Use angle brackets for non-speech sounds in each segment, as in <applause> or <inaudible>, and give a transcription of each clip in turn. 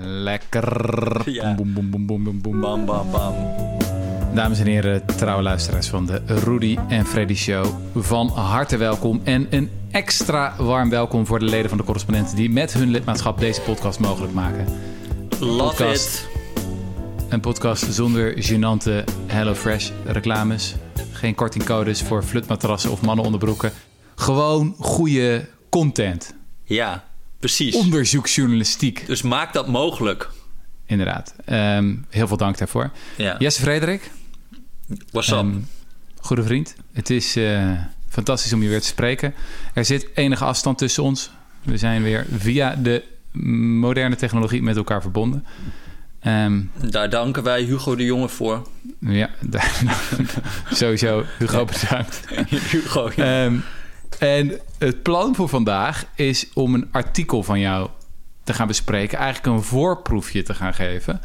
Lekker. <laughs> Ja. Boem, boem, boem, boem, boem. Bam, bam, bam. Dames en heren, trouwe luisteraars van de Rudy en Freddy Show. Van harte welkom en een extra warm welkom voor de leden van de correspondenten die met hun lidmaatschap deze podcast mogelijk maken. Love Podcast. it. Een podcast zonder gênante HelloFresh reclames. Geen kortingcodes voor flutmatrassen of mannenonderbroeken. Gewoon goede content. Ja, precies. Onderzoeksjournalistiek, Dus maak dat mogelijk. inderdaad. Ehm, heel veel dank daarvoor. Ja. Jesse Frederik, What's up? Ehm, goede vriend. Het is eh, fantastisch om je weer te spreken. Er zit enige afstand tussen ons. We zijn weer via de moderne technologie met elkaar verbonden. Ehm, Daar danken wij Hugo de Jonge voor. ja, <laughs> daar- sowieso. Hugo bedankt. <laughs> Hugo. Ehm, en het plan voor vandaag is om een artikel van jou te gaan bespreken. Eigenlijk een voorproefje te gaan geven.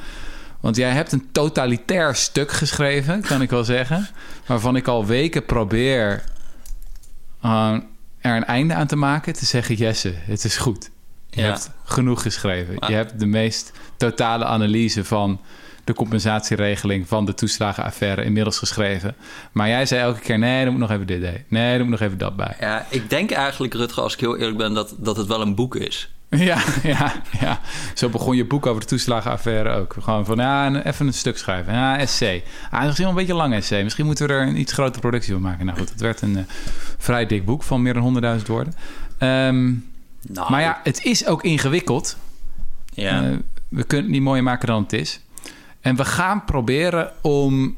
Want jij hebt een totalitair stuk geschreven, kan ik wel zeggen. Waarvan ik al weken probeer uh, er een einde aan te maken. Te zeggen, Jesse, het is goed. Je Ja. hebt genoeg geschreven. Je hebt de meest totale analyse van de compensatieregeling van de toeslagenaffaire inmiddels geschreven. Maar jij zei elke keer: nee, er moet nog even dit bij. Nee, er moet nog even dat bij. Ja, ik denk eigenlijk, Rutger, als ik heel eerlijk ben, dat, dat het wel een boek is. <laughs> Ja, ja, ja. Zo begon je boek over de toeslagenaffaire ook. Gewoon van, ja, even een stuk schrijven. Ja, essay. Ah, misschien wel een beetje lang essay. Misschien moeten we er een iets grotere productie van maken. Nou goed, het werd een eh, vrij dik boek van meer dan 100.000 woorden. Ehm, Nou, maar ja, het is ook ingewikkeld. ja. Eh, we kunnen het niet mooier maken dan het is. En we gaan proberen om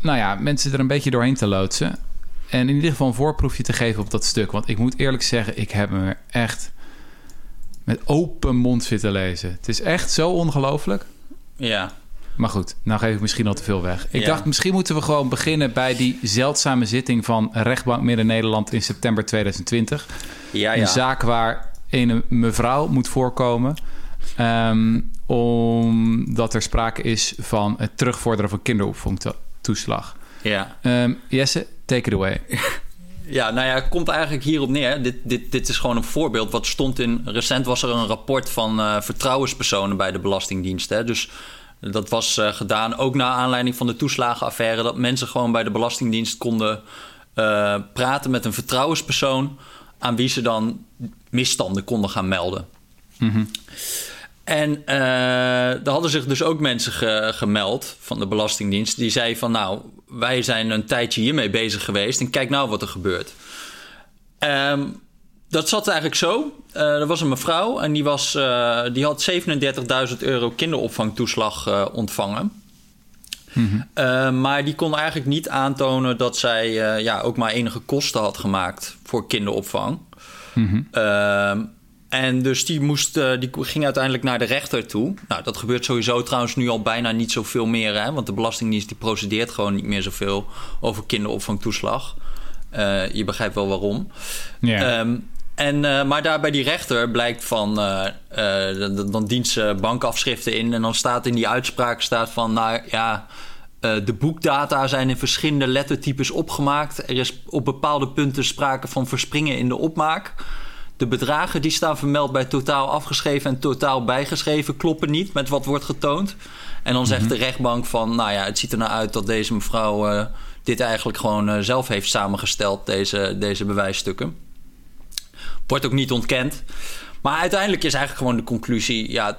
nou ja, mensen er een beetje doorheen te loodsen. En in ieder geval een voorproefje te geven op dat stuk. Want ik moet eerlijk zeggen, ik heb me echt met open mond zitten lezen. Het is echt zo ongelooflijk. ja. Maar goed, nou geef ik misschien al te veel weg. Ik Ja. dacht, misschien moeten we gewoon beginnen bij die zeldzame zitting van Rechtbank Midden-Nederland in september 2020. Ja, Een ja. zaak waar een mevrouw moet voorkomen. ehm, omdat er sprake is van het terugvorderen van kinderopvangtoeslag. ja. Ehm, Jesse, take it away. <laughs> Ja, nou ja, het komt eigenlijk hierop neer. Dit, dit, dit is gewoon een voorbeeld. Wat stond in. Recent was er een rapport van eh, vertrouwenspersonen bij de Belastingdienst. Hè? Dus dat was eh, gedaan ook naar aanleiding van de toeslagenaffaire. Dat mensen gewoon bij de Belastingdienst konden eh, praten met een vertrouwenspersoon. aan wie ze dan misstanden konden gaan melden. En eh er hadden zich dus ook mensen ge- gemeld van de Belastingdienst. Die zeiden van nou, wij zijn een tijdje hiermee bezig geweest en kijk nou wat er gebeurt. Ehm, dat zat eigenlijk zo. Eh, er was een mevrouw en die, was, eh, die had 37.000 euro kinderopvangtoeslag ontvangen. Eh, maar die kon eigenlijk niet aantonen dat zij ja, ook maar enige kosten had gemaakt voor kinderopvang. Ehm, en dus die, moest, eh, die ging uiteindelijk naar de rechter toe. Nou, dat gebeurt sowieso trouwens nu al bijna niet zoveel meer. Hè? Want de Belastingdienst die procedeert gewoon niet meer zoveel over kinderopvangtoeslag. Eh, je begrijpt wel waarom. Ja. Ehm, en, eh, maar daar bij die rechter blijkt van... dan- dient ze bankafschriften in... en dan staat in die uitspraak staat van... nou ja, de boekdata zijn in verschillende lettertypes opgemaakt. Er is op bepaalde punten sprake van verspringen in de opmaak. De bedragen die staan vermeld bij totaal afgeschreven en totaal bijgeschreven... kloppen niet met wat wordt getoond. En dan zegt de rechtbank van... nou ja, het ziet er nou uit dat deze mevrouw... eh, dit eigenlijk gewoon eh, zelf heeft samengesteld, deze, deze bewijsstukken. Wordt ook niet ontkend. Maar uiteindelijk is eigenlijk gewoon de conclusie... ja,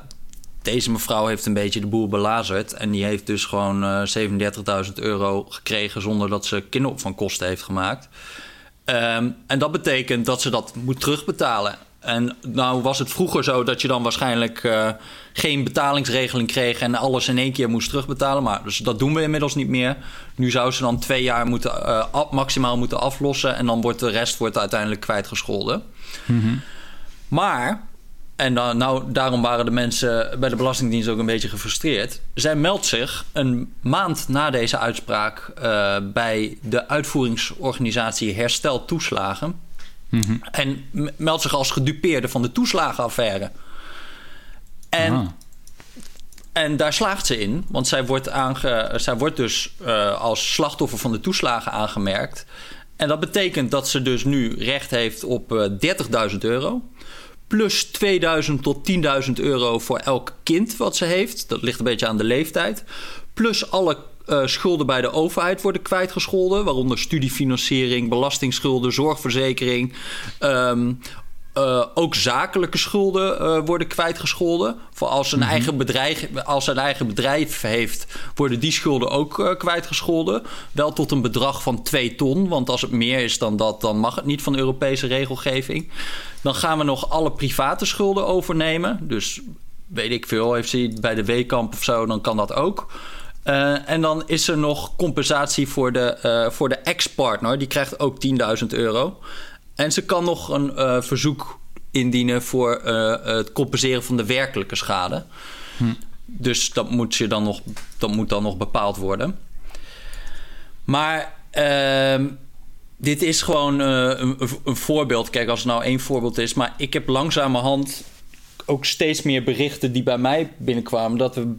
deze mevrouw heeft een beetje de boel belazerd... en die heeft dus gewoon eh 37.000 euro gekregen... zonder dat ze kinderopvangkosten heeft gemaakt. Ehm, en dat betekent dat ze dat moet terugbetalen. En nou was het vroeger zo dat je dan waarschijnlijk eh, geen betalingsregeling kreeg en alles in één keer moest terugbetalen. Maar dus dat doen we inmiddels niet meer. Nu zou ze dan twee jaar moeten, eh, maximaal moeten aflossen en dan wordt de rest wordt uiteindelijk kwijtgescholden. Maar, en dan, nou, daarom waren de mensen bij de Belastingdienst ook een beetje gefrustreerd. Zij meldt zich een maand na deze uitspraak eh, bij de uitvoeringsorganisatie Herstel Toeslagen. En m- meldt zich als gedupeerde van de toeslagenaffaire. En, Ah. en daar slaagt ze in, want zij wordt, aange, zij wordt dus eh, als slachtoffer van de toeslagen aangemerkt. En dat betekent dat ze dus nu recht heeft op eh 30.000 euro. Plus 2000 tot 10.000 euro voor elk kind wat ze heeft. Dat ligt een beetje aan de leeftijd. Plus alle uh, schulden bij de overheid worden kwijtgescholden, waaronder studiefinanciering, belastingsschulden, zorgverzekering. Um, uh, ook zakelijke schulden uh, worden kwijtgescholden. Voor als een, mm -hmm. eigen bedrijf, als een eigen bedrijf heeft, worden die schulden ook uh, kwijtgescholden. Wel tot een bedrag van 2 ton. Want als het meer is dan dat, dan mag het niet van Europese regelgeving. Dan gaan we nog alle private schulden overnemen. Dus weet ik veel, heeft ze bij de Weekamp of zo, dan kan dat ook. Uh, en dan is er nog compensatie voor de, uh, voor de ex-partner. Die krijgt ook 10.000 euro. En ze kan nog een uh, verzoek indienen voor het compenseren van de werkelijke schade. Hm. Dus dat moet, je dan nog, dat moet dan nog bepaald worden. Maar ehm, dit is gewoon een, een voorbeeld. Kijk, als het nou één voorbeeld is. Maar ik heb langzamerhand ook steeds meer berichten die bij mij binnenkwamen. Dat we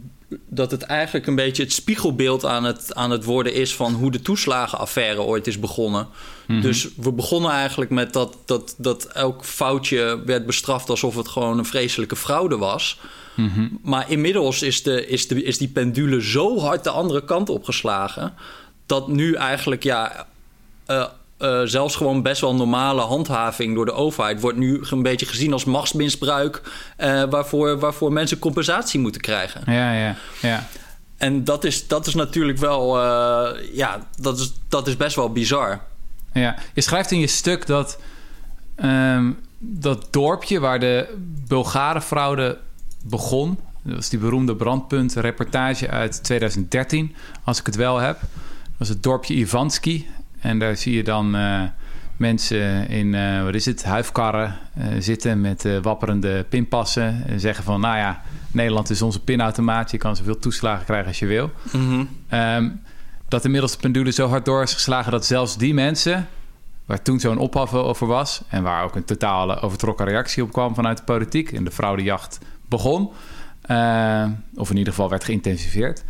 dat het eigenlijk een beetje het spiegelbeeld aan het, aan het worden is van hoe de toeslagenaffaire ooit is begonnen. Mhm. Dus we begonnen eigenlijk met dat, dat, dat elk foutje werd bestraft alsof het gewoon een vreselijke fraude was. Mhm. Maar inmiddels is, de, is, de, is die pendule zo hard de andere kant opgeslagen. Dat nu eigenlijk ja. Uh, uh, zelfs gewoon best wel normale handhaving door de overheid wordt nu een beetje gezien als machtsmisbruik, uh, waarvoor, waarvoor mensen compensatie moeten krijgen. Ja, ja, ja. En dat is, dat is natuurlijk wel, uh, ja, dat is, dat is best wel bizar. Ja, je schrijft in je stuk dat um, dat dorpje waar de Bulgarenfraude begon, dat was die beroemde brandpunt-reportage uit 2013, als ik het wel heb. Dat was het dorpje Ivanski. En daar zie je dan uh, mensen in, uh, wat is het, huifkarren uh, zitten met wapperende pinpassen. En zeggen van, nou ja, Nederland is onze pinautomaat. Je kan zoveel toeslagen krijgen als je wil. Mm -hmm. um, dat inmiddels de pendule zo hard door is geslagen... dat zelfs die mensen, waar toen zo'n ophef over was... en waar ook een totale overtrokken reactie op kwam vanuit de politiek... en de fraudejacht begon... of in ieder geval werd geïntensiveerd...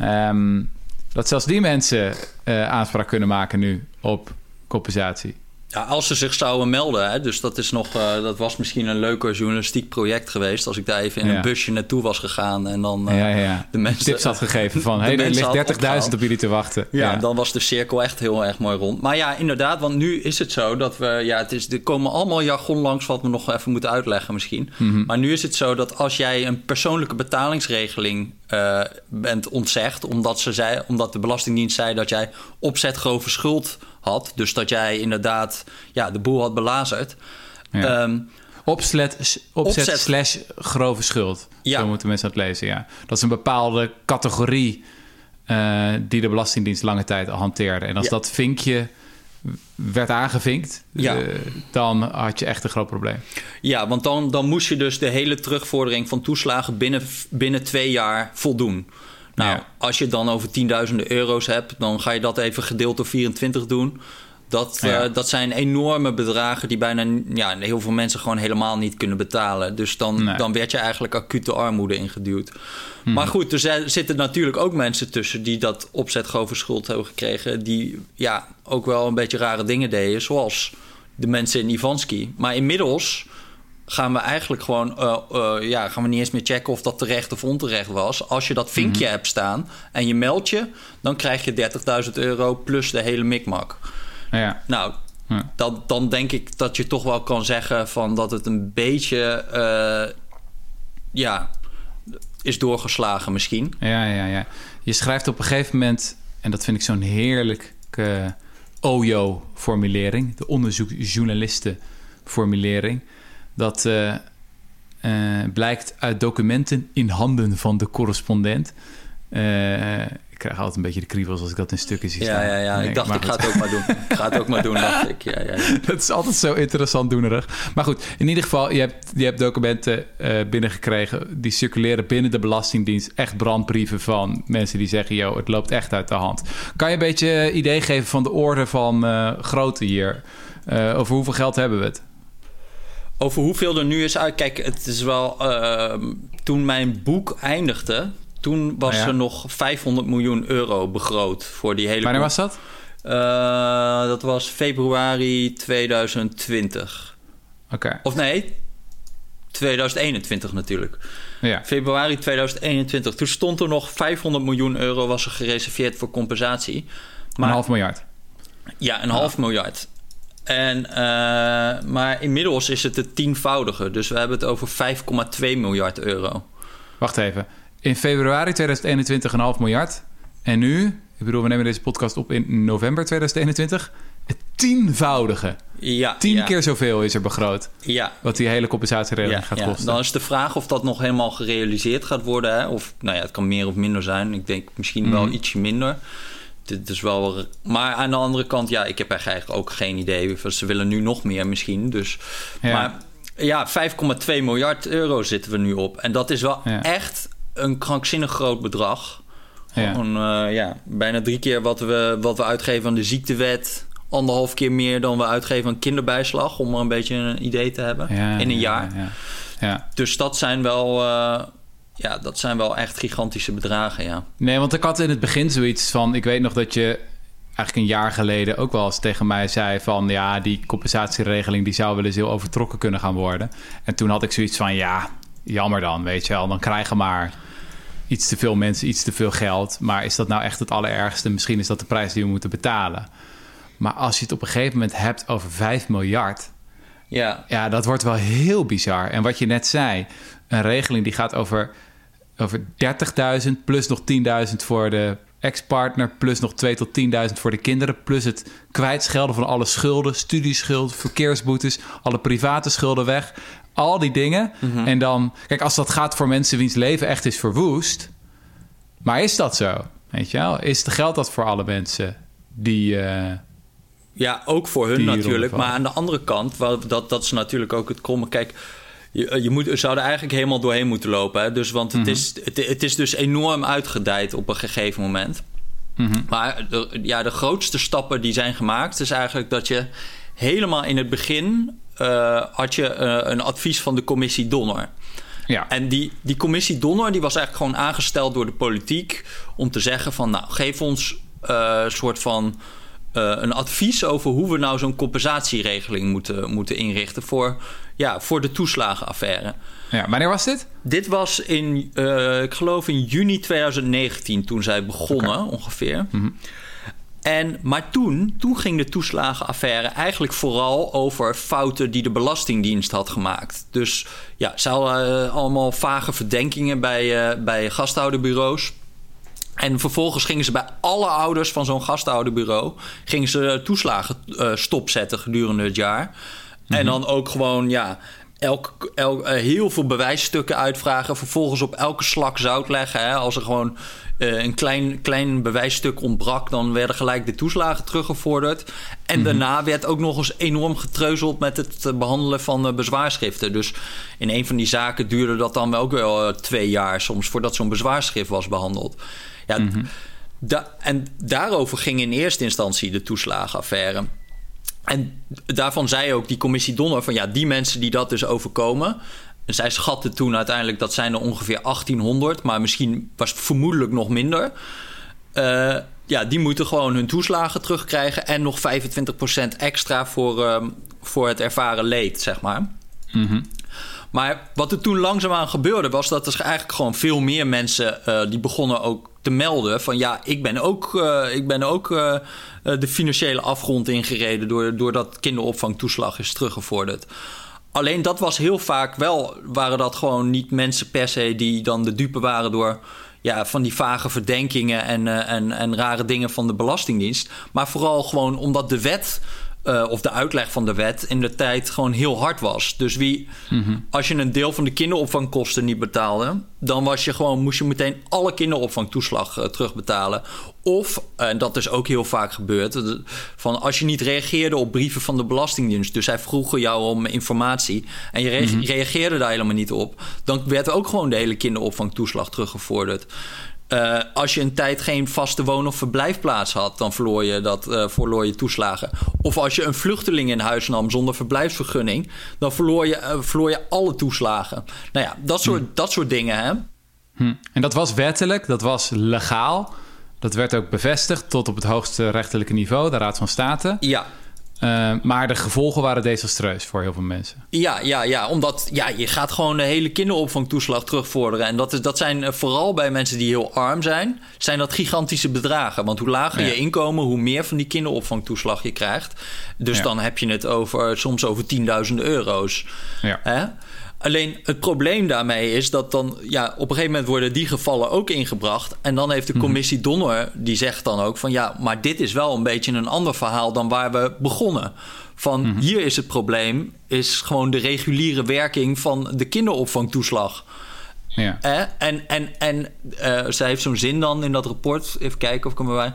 Um, dat zelfs die mensen uh, aanspraak kunnen maken nu op compensatie. Ja, als ze zich zouden melden. Hè, dus dat, is nog, uh, dat was misschien een leuker journalistiek project geweest. Als ik daar even in ja. een busje naartoe was gegaan. En dan uh, ja, ja. de mensen. Tips had gegeven van: <laughs> hé, hey, er ligt 30.000 op jullie te wachten. Ja, dan was de cirkel echt heel erg mooi rond. Maar ja, inderdaad, want nu is het zo dat we. Ja, het is, er komen allemaal jargon langs wat we nog even moeten uitleggen misschien. Mm -hmm. Maar nu is het zo dat als jij een persoonlijke betalingsregeling uh, bent ontzegd. Omdat, ze zei, omdat de Belastingdienst zei dat jij opzet grove schuld had. Dus dat jij inderdaad ja, de boel had belazerd. Ja. Um, opzet, opzet, opzet, slash grove schuld. Ja. Zo moeten mensen het lezen, ja. Dat is een bepaalde categorie uh, die de Belastingdienst lange tijd hanteerde. En als ja. dat vinkje werd aangevinkt, ja. uh, dan had je echt een groot probleem. Ja, want dan, dan moest je dus de hele terugvordering van toeslagen binnen, binnen twee jaar voldoen. Nou, ja. als je het dan over tienduizenden euro's hebt, dan ga je dat even gedeeld door 24 doen. Dat, ja. uh, dat zijn enorme bedragen die bijna ja, heel veel mensen gewoon helemaal niet kunnen betalen. Dus dan, nee. dan werd je eigenlijk acute armoede ingeduwd. Hmm. Maar goed, er zitten natuurlijk ook mensen tussen die dat opzetgrove schuld hebben gekregen. Die ja, ook wel een beetje rare dingen deden, zoals de mensen in Ivanski. Maar inmiddels gaan we eigenlijk gewoon, uh, uh, ja, gaan we niet eens meer checken of dat terecht of onterecht was. Als je dat vinkje mm-hmm. hebt staan en je meldt je, dan krijg je 30.000 euro plus de hele mikmak. Ja. Nou, ja. dan, dan denk ik dat je toch wel kan zeggen van dat het een beetje, uh, ja, is doorgeslagen misschien. Ja, ja, ja. Je schrijft op een gegeven moment, en dat vind ik zo'n heerlijke OJO-formulering, de onderzoeksjournalisten-formulering dat uh, uh, blijkt uit documenten in handen van de correspondent. Uh, ik krijg altijd een beetje de kriebels als ik dat in stukken zie staan. Ja, ja, ja. Ik dacht, ik ga het ook maar doen. Ik ga het ook maar doen, dacht ik. Ja, ja, ja. <laughs> Dat is altijd zo interessant doenerig. Maar goed, in ieder geval, je hebt, je hebt documenten uh, binnengekregen... die circuleren binnen de Belastingdienst. Echt brandbrieven van mensen die zeggen... joh, het loopt echt uit de hand. Kan je een beetje idee geven van de orde van uh, grootte hier? Over hoeveel geld hebben we het? Over hoeveel er nu is uit. Kijk, het is wel. Uh, toen mijn boek eindigde. Toen was ah, ja. er nog 500 miljoen euro begroot voor die hele. Wanneer was dat? Uh, dat was februari 2020. Oké. Okay. Of nee. 2021 natuurlijk. Ja. Februari 2021. Toen stond er nog 500 miljoen euro was er gereserveerd voor compensatie. een half miljard. Ja, een half miljard. En, uh, maar inmiddels is het het tienvoudige. Dus we hebben het over 5,2 miljard euro. Wacht even. In februari 2021 een half miljard. En nu, ik bedoel, we nemen deze podcast op in november 2021. Het tienvoudige. Ja, Tien ja. keer zoveel is er begroot. Ja. Wat die hele compensatieregeling gaat kosten. Dan is de vraag of dat nog helemaal gerealiseerd gaat worden. Hè? Of, nou ja, het kan meer of minder zijn. Ik denk misschien wel Mhm. ietsje minder. Dit is wel... Maar aan de andere kant, ja, ik heb eigenlijk ook geen idee. Ze willen nu nog meer misschien. Dus, Ja. Maar ja, 5,2 miljard euro zitten we nu op. En dat is wel Ja. echt een krankzinnig groot bedrag. Ja. Gewoon, eh, ja, bijna drie keer wat we, wat we uitgeven aan de ziektewet. Anderhalf keer meer dan we uitgeven aan kinderbijslag. Om maar een beetje een idee te hebben in een ja, jaar. Ja, ja. Dus dat zijn wel, eh, ja, dat zijn wel echt gigantische bedragen, ja. Nee, want ik had in het begin zoiets van... Ik weet nog dat je eigenlijk een jaar geleden ook wel eens tegen mij zei van... ja, die compensatieregeling die zou wel eens heel overtrokken kunnen gaan worden. En toen had ik zoiets van, ja, jammer dan, weet je wel. Dan krijgen maar iets te veel mensen iets te veel geld. Maar is dat nou echt het allerergste? Misschien is dat de prijs die we moeten betalen. Maar als je het op een gegeven moment hebt over 5 miljard... Ja, Ja, dat wordt wel heel bizar. En wat je net zei, een regeling die gaat over, over 30.000 plus nog 10.000 voor de ex-partner, plus nog 2 tot 10.000 voor de kinderen, plus het kwijtschelden van alle schulden, studieschuld, verkeersboetes, alle private schulden weg, al die dingen. En dan, kijk, als dat gaat voor mensen wiens leven echt is verwoest, maar is dat zo? Weet je wel? Is, geldt dat voor alle mensen die. eh, ja ook voor hun natuurlijk. Maar aan de andere kant, dat, dat is natuurlijk ook het kromme. Kijk, je, je, moet, je zou er eigenlijk helemaal doorheen moeten lopen. Hè? Dus, want het, is, het, het is dus enorm uitgedijd op een gegeven moment. Maar de, ja, de grootste stappen die zijn gemaakt... is eigenlijk dat je helemaal in het begin... eh, had je eh, een advies van de commissie Donner... ja. En die, die commissie Donner die was eigenlijk gewoon aangesteld door de politiek om te zeggen van nou geef ons eh, een soort van eh, een advies over hoe we nou zo'n compensatieregeling moeten, moeten inrichten voor, ja, voor de toeslagenaffaire. ja. Wanneer was dit? Dit was in, eh, ik geloof in juni 2019 toen zij begonnen ongeveer. En, maar toen, toen ging de toeslagenaffaire eigenlijk vooral over fouten die de Belastingdienst had gemaakt. Dus ja, ze hadden eh, allemaal vage verdenkingen bij, eh, bij gasthouderbureaus. En vervolgens gingen ze bij alle ouders van zo'n gasthouderbureau... gingen ze toeslagen eh, stopzetten gedurende het jaar. En dan ook gewoon, ja, elk, elk, eh, heel veel bewijsstukken uitvragen. Vervolgens op elke slak zout leggen. Hè. Als er gewoon eh, een klein, klein bewijsstuk ontbrak... dan werden gelijk de toeslagen teruggevorderd. En daarna werd ook nog eens enorm getreuzeld... met het eh, behandelen van bezwaarschriften. Dus in een van die zaken duurde dat dan ook wel twee jaar... soms voordat zo'n bezwaarschrift was behandeld. Ja, da- en daarover ging in eerste instantie de toeslagenaffaire. En daarvan zei ook die commissie Donner van ja, die mensen die dat dus overkomen. En zij schatten toen uiteindelijk dat zijn er ongeveer 1800, maar misschien was het vermoedelijk nog minder. Eh, ja, die moeten gewoon hun toeslagen terugkrijgen en nog 25% extra voor, ehm, voor het ervaren leed, zeg maar. Maar wat er toen langzaamaan gebeurde, was dat er eigenlijk gewoon veel meer mensen eh, die begonnen ook te melden van ja, ik ben ook, eh, ik ben ook eh, eh, de financiële afgrond ingereden door, doordat kinderopvangtoeslag is teruggevorderd. Alleen dat was heel vaak wel, waren dat gewoon niet mensen per se die dan de dupe waren door ja, van die vage verdenkingen en, en, en rare dingen van de Belastingdienst. Maar vooral gewoon omdat de wet eh, of de uitleg van de wet in de tijd gewoon heel hard was. Dus wie, als je een deel van de kinderopvangkosten niet betaalde, dan was je gewoon, moest je meteen alle kinderopvangtoeslag eh, terugbetalen. Of, en dat is ook heel vaak gebeurd, van als je niet reageerde op brieven van de Belastingdienst, dus zij vroegen jou om informatie en je re- reageerde daar helemaal niet op, dan werd ook gewoon de hele kinderopvangtoeslag teruggevorderd. Eh, als je een tijd geen vaste woon- of verblijfplaats had, dan verloor je, dat, eh, verloor je toeslagen. Of als je een vluchteling in huis nam zonder verblijfsvergunning, dan verloor je, eh, verloor je alle toeslagen. Nou ja, dat soort, dat soort dingen, hè? Hm. En dat was wettelijk, dat was legaal. Dat werd ook bevestigd tot op het hoogste rechterlijke niveau, de Raad van State. Ja, Uh, maar de gevolgen waren desastreus voor heel veel mensen. Ja, ja, ja. Omdat ja, je gaat gewoon de hele kinderopvangtoeslag terugvorderen. En dat, is, dat zijn uh, vooral bij mensen die heel arm zijn, zijn dat gigantische bedragen. Want hoe lager ja. je inkomen, hoe meer van die kinderopvangtoeslag je krijgt. Dus ja. dan heb je het over soms over tienduizenden euro's. Ja. Hè? Alleen het probleem daarmee is dat dan ja, op een gegeven moment worden die gevallen ook ingebracht. En dan heeft de commissie Donner, die zegt dan ook van ja, maar dit is wel een beetje een ander verhaal dan waar we begonnen. Van mm -hmm. hier is het probleem, is gewoon de reguliere werking van de kinderopvangtoeslag. Ja. Eh? En, en, en uh, zij heeft zo'n zin dan in dat rapport. Even kijken of ik hem erbij.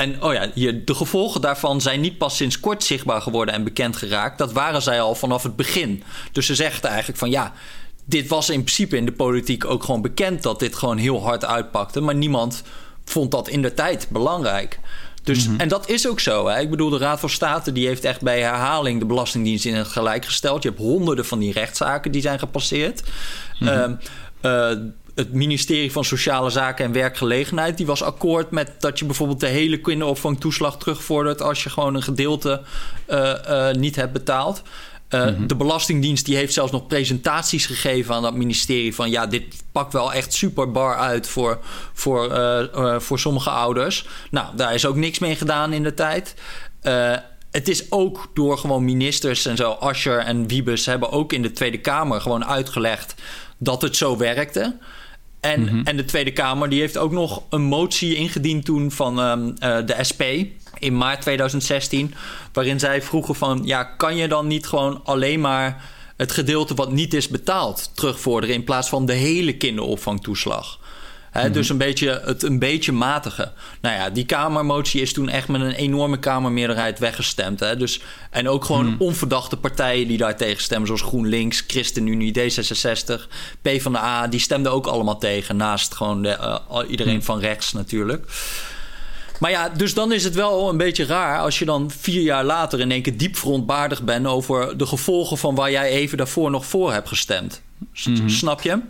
En oh ja, hier, de gevolgen daarvan zijn niet pas sinds kort zichtbaar geworden en bekend geraakt. Dat waren zij al vanaf het begin. Dus ze zegt eigenlijk van ja, dit was in principe in de politiek ook gewoon bekend dat dit gewoon heel hard uitpakte. Maar niemand vond dat in de tijd belangrijk. Dus, mm -hmm. En dat is ook zo. Hè? Ik bedoel, de Raad van State die heeft echt bij herhaling de Belastingdienst in het gelijk gesteld. Je hebt honderden van die rechtszaken die zijn gepasseerd. Mm -hmm. uh, uh, het ministerie van Sociale Zaken en Werkgelegenheid... die was akkoord met dat je bijvoorbeeld de hele kinderopvangtoeslag terugvordert... als je gewoon een gedeelte uh, uh, niet hebt betaald. Uh, mm -hmm. De Belastingdienst die heeft zelfs nog presentaties gegeven aan dat ministerie... van ja, dit pakt wel echt super bar uit voor, voor, voor sommige ouders. Nou, daar is ook niks mee gedaan in de tijd... Het is ook door gewoon ministers en zo, Ascher en Wiebes... hebben ook in de Tweede Kamer gewoon uitgelegd dat het zo werkte. En, mm-hmm. en de Tweede Kamer die heeft ook nog een motie ingediend toen van um, uh, de SP in maart 2016. Waarin zij vroegen van ja, kan je dan niet gewoon alleen maar het gedeelte wat niet is betaald terugvorderen in plaats van de hele kinderopvangtoeslag? He, mm-hmm. Dus een beetje, het een beetje matige. Nou ja, die Kamermotie is toen echt met een enorme Kamermeerderheid weggestemd. Hè? Dus, en ook gewoon mm-hmm. onverdachte partijen die daar tegen stemmen, zoals GroenLinks, ChristenUnie, D66, PvdA, die stemden ook allemaal tegen. Naast gewoon de, uh, iedereen mm-hmm. van rechts natuurlijk. Maar ja, dus dan is het wel een beetje raar als je dan vier jaar later in één keer diep verontwaardigd bent over de gevolgen van waar jij even daarvoor nog voor hebt gestemd. Snap je?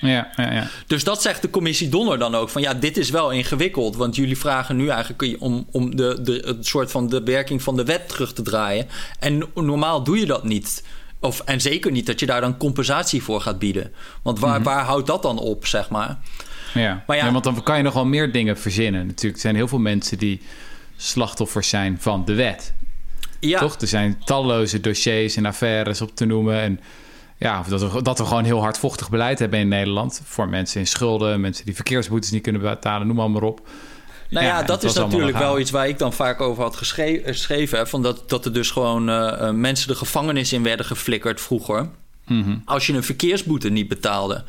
Ja, ja, ja. Dus dat zegt de commissie Donner dan ook. Van ja, dit is wel ingewikkeld. Want jullie vragen nu eigenlijk om, om de, de, het soort van de werking van de wet terug te draaien. En normaal doe je dat niet. Of, en zeker niet dat je daar dan compensatie voor gaat bieden. Want waar, mm-hmm. waar houdt dat dan op, zeg maar? Ja. Maar ja, ja, want dan kan je nog wel meer dingen verzinnen. Natuurlijk, er zijn heel veel mensen die slachtoffers zijn van de wet. Ja. Toch? Er zijn talloze dossiers en affaires op te noemen. En ja, dat we, dat we gewoon heel hardvochtig beleid hebben in Nederland. Voor mensen in schulden, mensen die verkeersboetes niet kunnen betalen, noem maar, maar op. Nou ja, ja dat is natuurlijk wel iets waar ik dan vaak over had geschreven. geschreven van dat, dat er dus gewoon uh, mensen de gevangenis in werden geflikkerd vroeger. Mm-hmm. Als je een verkeersboete niet betaalde.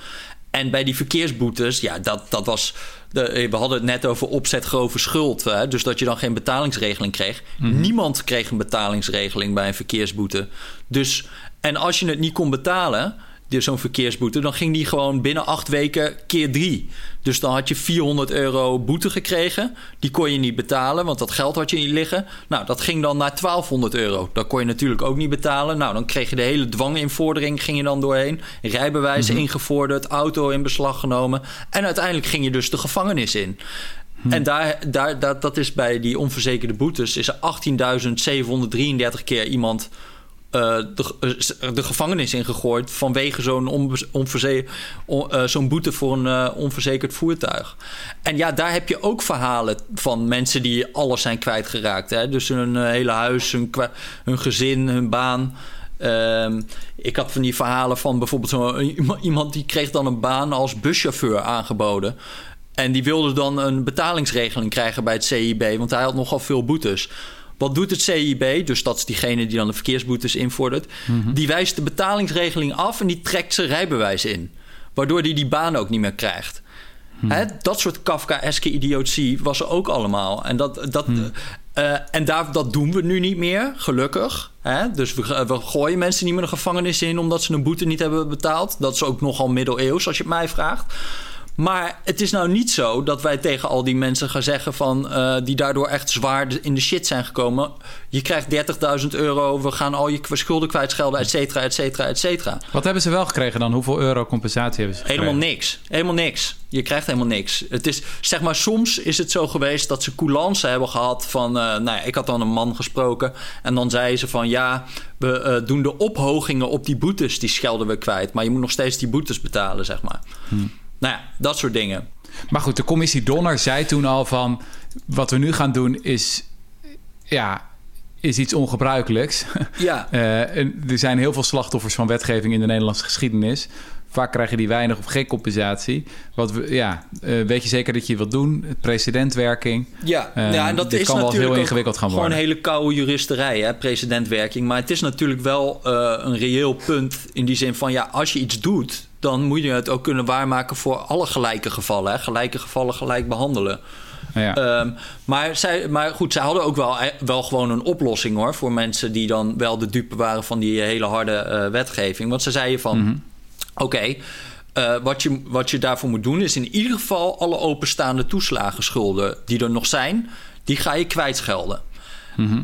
En bij die verkeersboetes, ja, dat, dat was. De, we hadden het net over opzet grove schuld. Hè? Dus dat je dan geen betalingsregeling kreeg. Mm-hmm. Niemand kreeg een betalingsregeling bij een verkeersboete. Dus en als je het niet kon betalen, dus zo'n verkeersboete, dan ging die gewoon binnen acht weken keer drie. Dus dan had je 400 euro boete gekregen. Die kon je niet betalen, want dat geld had je niet liggen. Nou, dat ging dan naar 1200 euro. Dat kon je natuurlijk ook niet betalen. Nou, dan kreeg je de hele dwanginvordering, ging je dan doorheen. Rijbewijs mm-hmm. ingevorderd, auto in beslag genomen. En uiteindelijk ging je dus de gevangenis in. Hmm. En daar, daar, dat, dat is bij die onverzekerde boetes... is er 18.733 keer iemand de, uh, de, gevangenis ingegooid vanwege uh, zo'n boete voor een onverzekerd voertuig. En ja, daar heb je ook verhalen van mensen die alles zijn kwijtgeraakt. Hè? Dus hun hele huis, hun, hun gezin, hun baan. Um, ik had van die verhalen van bijvoorbeeld zo iemand die kreeg dan een baan als buschauffeur aangeboden. En die wilde dan een betalingsregeling krijgen bij het CIB, want hij had nogal veel boetes. Wat doet het CIB? Dus dat is diegene die dan de verkeersboetes invordert. Mm-hmm. Die wijst de betalingsregeling af en die trekt zijn rijbewijs in. Waardoor hij die baan ook niet meer krijgt. Mm. Hè, dat soort Kafkaeske idiotie was er ook allemaal. En, dat, dat, mm. uh, en daar, dat doen we nu niet meer, gelukkig. Hè? Dus we, we, gooien mensen niet meer de gevangenis in... omdat ze een boete niet hebben betaald. Dat is ook nogal middeleeuws, als je het mij vraagt. Maar het is nou niet zo dat wij tegen al die mensen gaan zeggen van uh, die daardoor echt zwaar in de shit zijn gekomen. Je krijgt 30.000 euro, we gaan al je schulden kwijtschelden, et cetera, et cetera, et cetera. Wat hebben ze wel gekregen dan? Hoeveel euro compensatie hebben ze gekregen? Helemaal niks. Helemaal niks. Je krijgt helemaal niks. Het is, zeg maar, soms is het zo geweest dat ze coulance hebben gehad van... Uh, nou ja, ik had dan een man gesproken en dan zei ze van... ja, we uh, doen de ophogingen op die boetes, die schelden we kwijt. Maar je moet nog steeds die boetes betalen, zeg maar. Hmm. Nou ja, dat soort dingen. Maar goed, de commissie Donner zei toen al van... wat we nu gaan doen is... ja, is iets ongebruikelijks. <laughs> Ja. uh, er zijn heel veel slachtoffers van wetgeving in de Nederlandse geschiedenis. Vaak krijgen die weinig of geen compensatie. Wat we, ja, uh, weet je zeker dat je wat doen? Precedentwerking. Ja, uh, ja en dat is kan natuurlijk wel heel ingewikkeld gaan worden. Gewoon een hele koude juristerij, hè, precedentwerking. Maar het is natuurlijk wel een reëel punt in die zin van... ja, als je iets doet dan moet je het ook kunnen waarmaken voor alle gelijke gevallen. Hè? Gelijke gevallen gelijk behandelen. Ja. Um, maar, zij, maar goed, zij hadden ook wel, eh, wel gewoon een oplossing hoor. Voor mensen die dan wel de dupe waren van die hele harde uh, wetgeving. Want ze zeiden van: mm-hmm. oké. Okay, uh, wat, je, wat je daarvoor moet doen is in ieder geval alle openstaande toeslagenschulden die er nog zijn, die ga je kwijtschelden.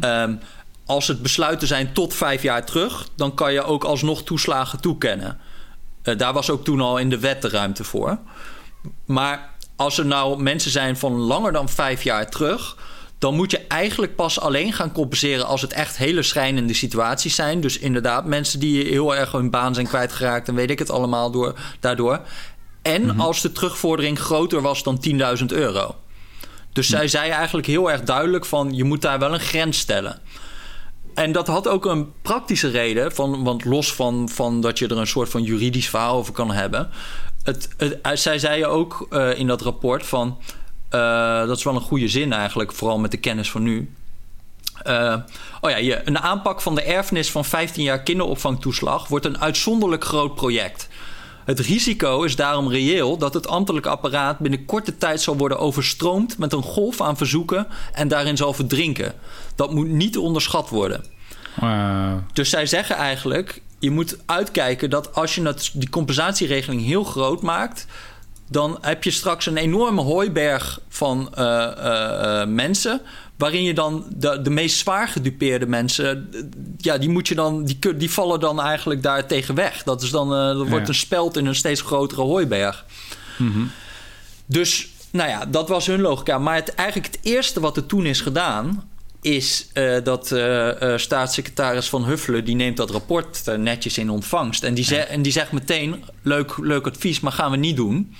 Um, als het besluiten zijn tot vijf jaar terug, dan kan je ook alsnog toeslagen toekennen. Uh, daar was ook toen al in de wet de ruimte voor. Maar als er nou mensen zijn van langer dan vijf jaar terug, dan moet je eigenlijk pas alleen gaan compenseren als het echt hele schrijnende situaties zijn. Dus inderdaad, mensen die heel erg hun baan zijn kwijtgeraakt en weet ik het allemaal door, daardoor. En mm-hmm. als de terugvordering groter was dan 10.000 euro. Dus zij zei eigenlijk heel erg duidelijk van je moet daar wel een grens stellen. En dat had ook een praktische reden, van, want los van, van dat je er een soort van juridisch verhaal over kan hebben. Het, het, zij zei ook uh, in dat rapport van. Uh, dat is wel een goede zin eigenlijk, vooral met de kennis van nu. Oh ja, je, een aanpak van de erfenis van 15 jaar kinderopvangtoeslag wordt een uitzonderlijk groot project. Het risico is daarom reëel dat het ambtelijk apparaat binnen korte tijd zal worden overstroomd met een golf aan verzoeken en daarin zal verdrinken. Dat moet niet onderschat worden. Wow. Dus zij zeggen eigenlijk: je moet uitkijken dat als je dat, die compensatieregeling heel groot maakt, dan heb je straks een enorme hooiberg van uh, uh, mensen. Waarin je dan de, de meest zwaar gedupeerde mensen, ja, die moet je dan, die, die vallen dan eigenlijk daar tegen weg. Dat is dan, uh, dat wordt ja. een speld in een steeds grotere hooiberg. Mm-hmm. Dus, nou ja, dat was hun logica. Maar het, eigenlijk het eerste wat er toen is gedaan, is uh, dat uh, uh, staatssecretaris Van Huffelen... die neemt dat rapport netjes in ontvangst. En die, en die zegt meteen, leuk, leuk advies, maar gaan we niet doen.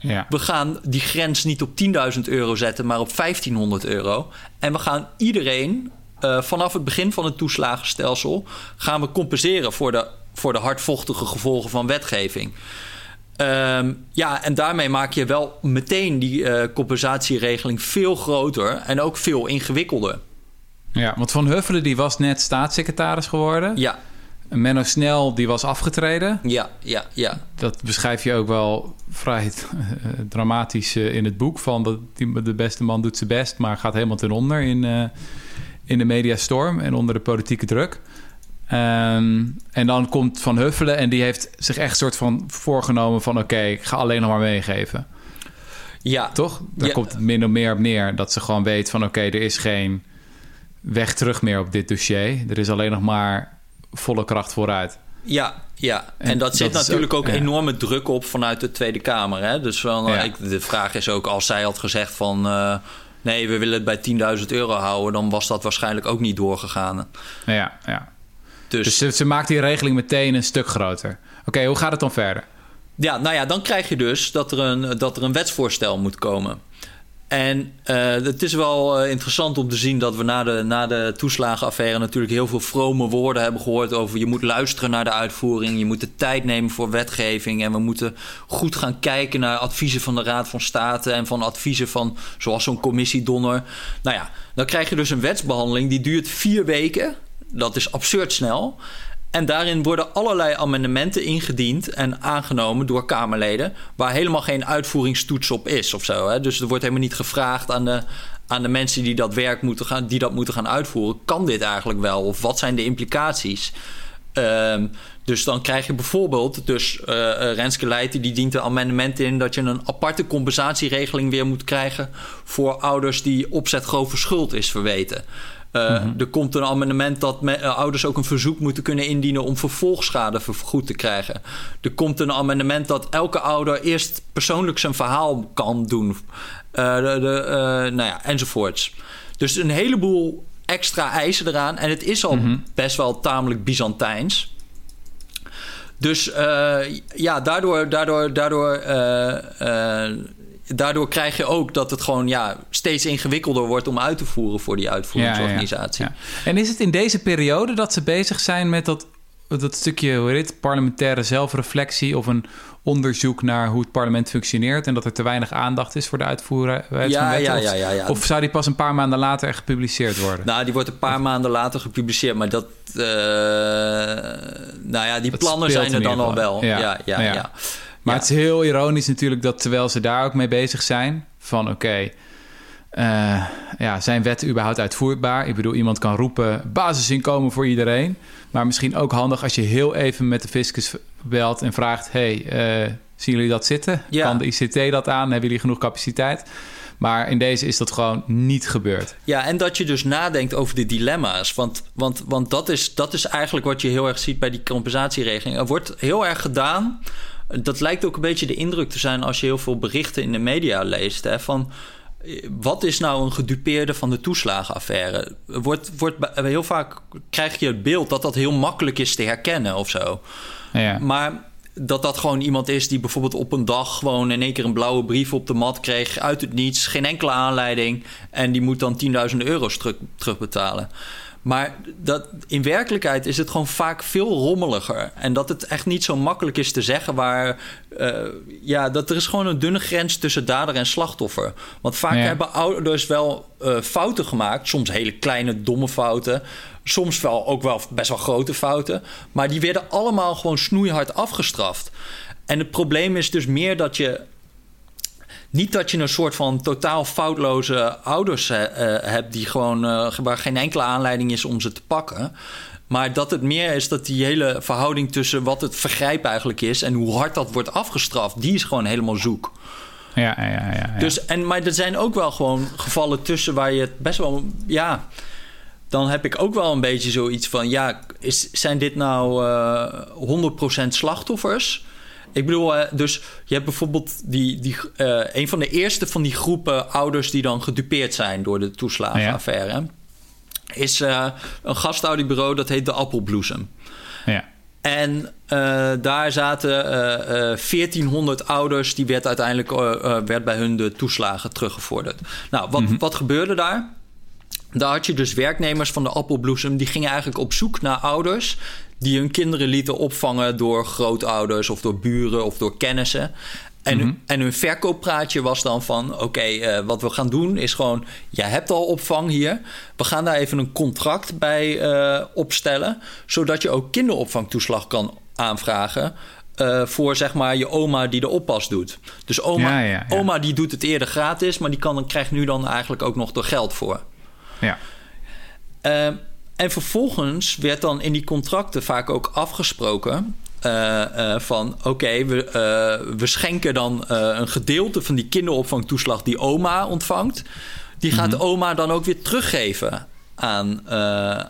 Ja. We gaan die grens niet op 10.000 euro zetten, maar op 1500 euro. En we gaan iedereen vanaf het begin van het toeslagenstelsel... gaan we compenseren voor de, voor de hardvochtige gevolgen van wetgeving. Um, ja, en daarmee maak je wel meteen die compensatieregeling veel groter... en ook veel ingewikkelder. Ja, want Van Huffelen die was net staatssecretaris geworden. Ja. Menno Snel die was afgetreden. Ja, ja, ja. Dat beschrijf je ook wel vrij <laughs> dramatisch uh, in het boek. Van dat die, de beste man doet zijn best, maar gaat helemaal ten onder in, uh, in de mediastorm en onder de politieke druk. Um, en dan komt Van Huffelen en die heeft zich echt soort van voorgenomen van... oké, okay, ik ga alleen nog maar meegeven. Ja. Toch? Daar ja. komt het min of meer op neer. Dat ze gewoon weet van oké, okay, er is geen weg terug meer op dit dossier. Er is alleen nog maar volle kracht vooruit. Ja, ja. En, en dat zit dat natuurlijk ook, ook ja. enorme druk op vanuit de Tweede Kamer. Hè? Dus van, ja. ik, de vraag is ook, als zij had gezegd van... Uh, nee, we willen het bij 10.000 euro houden... dan was dat waarschijnlijk ook niet doorgegaan. Ja, ja. Dus, dus ze, ze, maakt die regeling meteen een stuk groter. Oké, okay, hoe gaat het dan verder? Ja, nou ja, dan krijg je dus dat er een, dat er een wetsvoorstel moet komen. En uh, het is wel uh, interessant om te zien dat we na de, na de toeslagenaffaire natuurlijk heel veel vrome woorden hebben gehoord over je moet luisteren naar de uitvoering, je moet de tijd nemen voor wetgeving en we moeten goed gaan kijken naar adviezen van de Raad van State en van adviezen van zoals zo'n commissie Donner. Nou ja, dan krijg je dus een wetsbehandeling die duurt vier weken. Dat is absurd snel. En daarin worden allerlei amendementen ingediend en aangenomen door Kamerleden, waar helemaal geen uitvoeringstoets op is of zo. Hè? Dus er wordt helemaal niet gevraagd aan de, aan de mensen die dat werk moeten gaan, die dat moeten gaan uitvoeren. Kan dit eigenlijk wel? Of wat zijn de implicaties? Ehm, dus dan krijg je bijvoorbeeld, dus uh, Renske Leijten die dient een amendement in dat je een aparte compensatieregeling weer moet krijgen voor ouders die opzet grove schuld is verweten. Uh, Er komt een amendement dat uh, ouders ook een verzoek moeten kunnen indienen om vervolgschade vergoed te krijgen. Er komt een amendement dat elke ouder eerst persoonlijk zijn verhaal kan doen. Uh, de, de, nou ja, enzovoorts. Dus een heleboel extra eisen eraan. En het is al mm -hmm. best wel tamelijk Byzantijns. Dus ja, daardoor, daardoor, daardoor daardoor krijg je ook dat het gewoon ja, steeds ingewikkelder wordt om uit te voeren voor die uitvoeringsorganisatie. Ja, ja, en is het in deze periode dat ze bezig zijn met dat, dat stukje hoe heet, parlementaire zelfreflectie of een onderzoek naar hoe het parlement functioneert en dat er te weinig aandacht is voor de uitvoering ja, ja, ja, Of zou die pas een paar maanden later gepubliceerd worden? Nou, die wordt een paar maanden later gepubliceerd, maar dat. Uh, nou ja, die plannen zijn er dan al wel. ja, ja. ja. Maar het is heel ironisch natuurlijk dat terwijl ze daar ook mee bezig zijn, van oké, okay, uh, ja, zijn wetten überhaupt uitvoerbaar? Ik bedoel, iemand kan roepen basisinkomen voor iedereen. Maar misschien ook handig als je heel even met de fiscus belt en vraagt: hey, uh, zien jullie dat zitten? Ja. Kan de ICT dat aan? Hebben jullie genoeg capaciteit? Maar in deze is dat gewoon niet gebeurd. Ja, en dat je dus nadenkt over de dilemma's. Want, want, want dat, is, dat is eigenlijk wat je heel erg ziet bij die compensatieregeling. Er wordt heel erg gedaan dat lijkt ook een beetje de indruk te zijn als je heel veel berichten in de media leest. Hè, van wat is nou een gedupeerde van de toeslagenaffaire? Wordt, wordt, heel vaak krijg je het beeld dat dat heel makkelijk is te herkennen of zo. Ja. Maar dat dat gewoon iemand is die bijvoorbeeld op een dag gewoon in één keer een blauwe brief op de mat kreeg uit het niets, geen enkele aanleiding en die moet dan 10.000 euro's terug, terugbetalen. Maar dat, in werkelijkheid is het gewoon vaak veel rommeliger. En dat het echt niet zo makkelijk is te zeggen waar. Uh, ja, dat er is gewoon een dunne grens tussen dader en slachtoffer. Want vaak hebben ouders wel uh, fouten gemaakt. Soms hele kleine, domme fouten. Soms wel ook wel best wel grote fouten. Maar die werden allemaal gewoon snoeihard afgestraft. En het probleem is dus meer dat je niet dat je een soort van totaal foutloze ouders uh, hebt die gewoon uh, waar geen enkele aanleiding is om ze te pakken. Maar dat het meer is dat die hele verhouding tussen wat het vergrijp eigenlijk is en hoe hard dat wordt afgestraft, die is gewoon helemaal zoek. Ja, ja, ja. ja, Dus, en, maar er zijn ook wel gewoon gevallen tussen waar je het best wel. Ja, dan heb ik ook wel een beetje zoiets van: ja, is, zijn dit nou uh, 100% slachtoffers? Ik bedoel, uh, dus je hebt bijvoorbeeld die, die, uh, een van de eerste van die groepen ouders die dan gedupeerd zijn door de toeslagenaffaire. Ja. Is uh, een gastouderbureau dat heet de Appelbloesem. Ja. En daar zaten 1400 ouders, die werd uiteindelijk werd bij hun de toeslagen teruggevorderd. Nou, wat, mm -hmm. wat gebeurde daar? Daar had je dus werknemers van de appelbloesem... die gingen eigenlijk op zoek naar ouders... die hun kinderen lieten opvangen door grootouders... of door buren of door kennissen. En, mm -hmm. en hun verkooppraatje was dan van... oké, okay, uh, wat we gaan doen is gewoon... jij hebt al opvang hier. We gaan daar even een contract bij uh, opstellen... zodat je ook kinderopvangtoeslag kan aanvragen... Uh, voor zeg maar je oma die de oppas doet. Dus oma, ja, ja, ja. oma die doet het eerder gratis... maar die kan, krijgt nu dan eigenlijk ook nog er geld voor. Ja. En vervolgens werd dan in die contracten vaak ook afgesproken. Uh, uh, van oké, okay, we, we schenken dan een gedeelte van die kinderopvangtoeslag die oma ontvangt. Die gaat mm -hmm. oma dan ook weer teruggeven aan,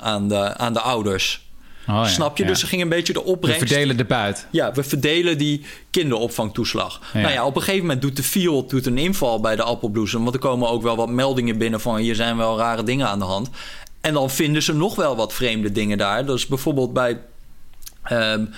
aan, de, aan de ouders. Oh, ja, Snap je? Ja. Dus ze ging een beetje de opbrengst... We verdelen de buit. Ja, we verdelen die kinderopvangtoeslag. Ja. Nou ja, op een gegeven moment doet de FIOD doet een inval bij de appelbloesem. Want er komen ook wel wat meldingen binnen van... hier zijn wel rare dingen aan de hand. En dan vinden ze nog wel wat vreemde dingen daar. Dus bijvoorbeeld bij... Um,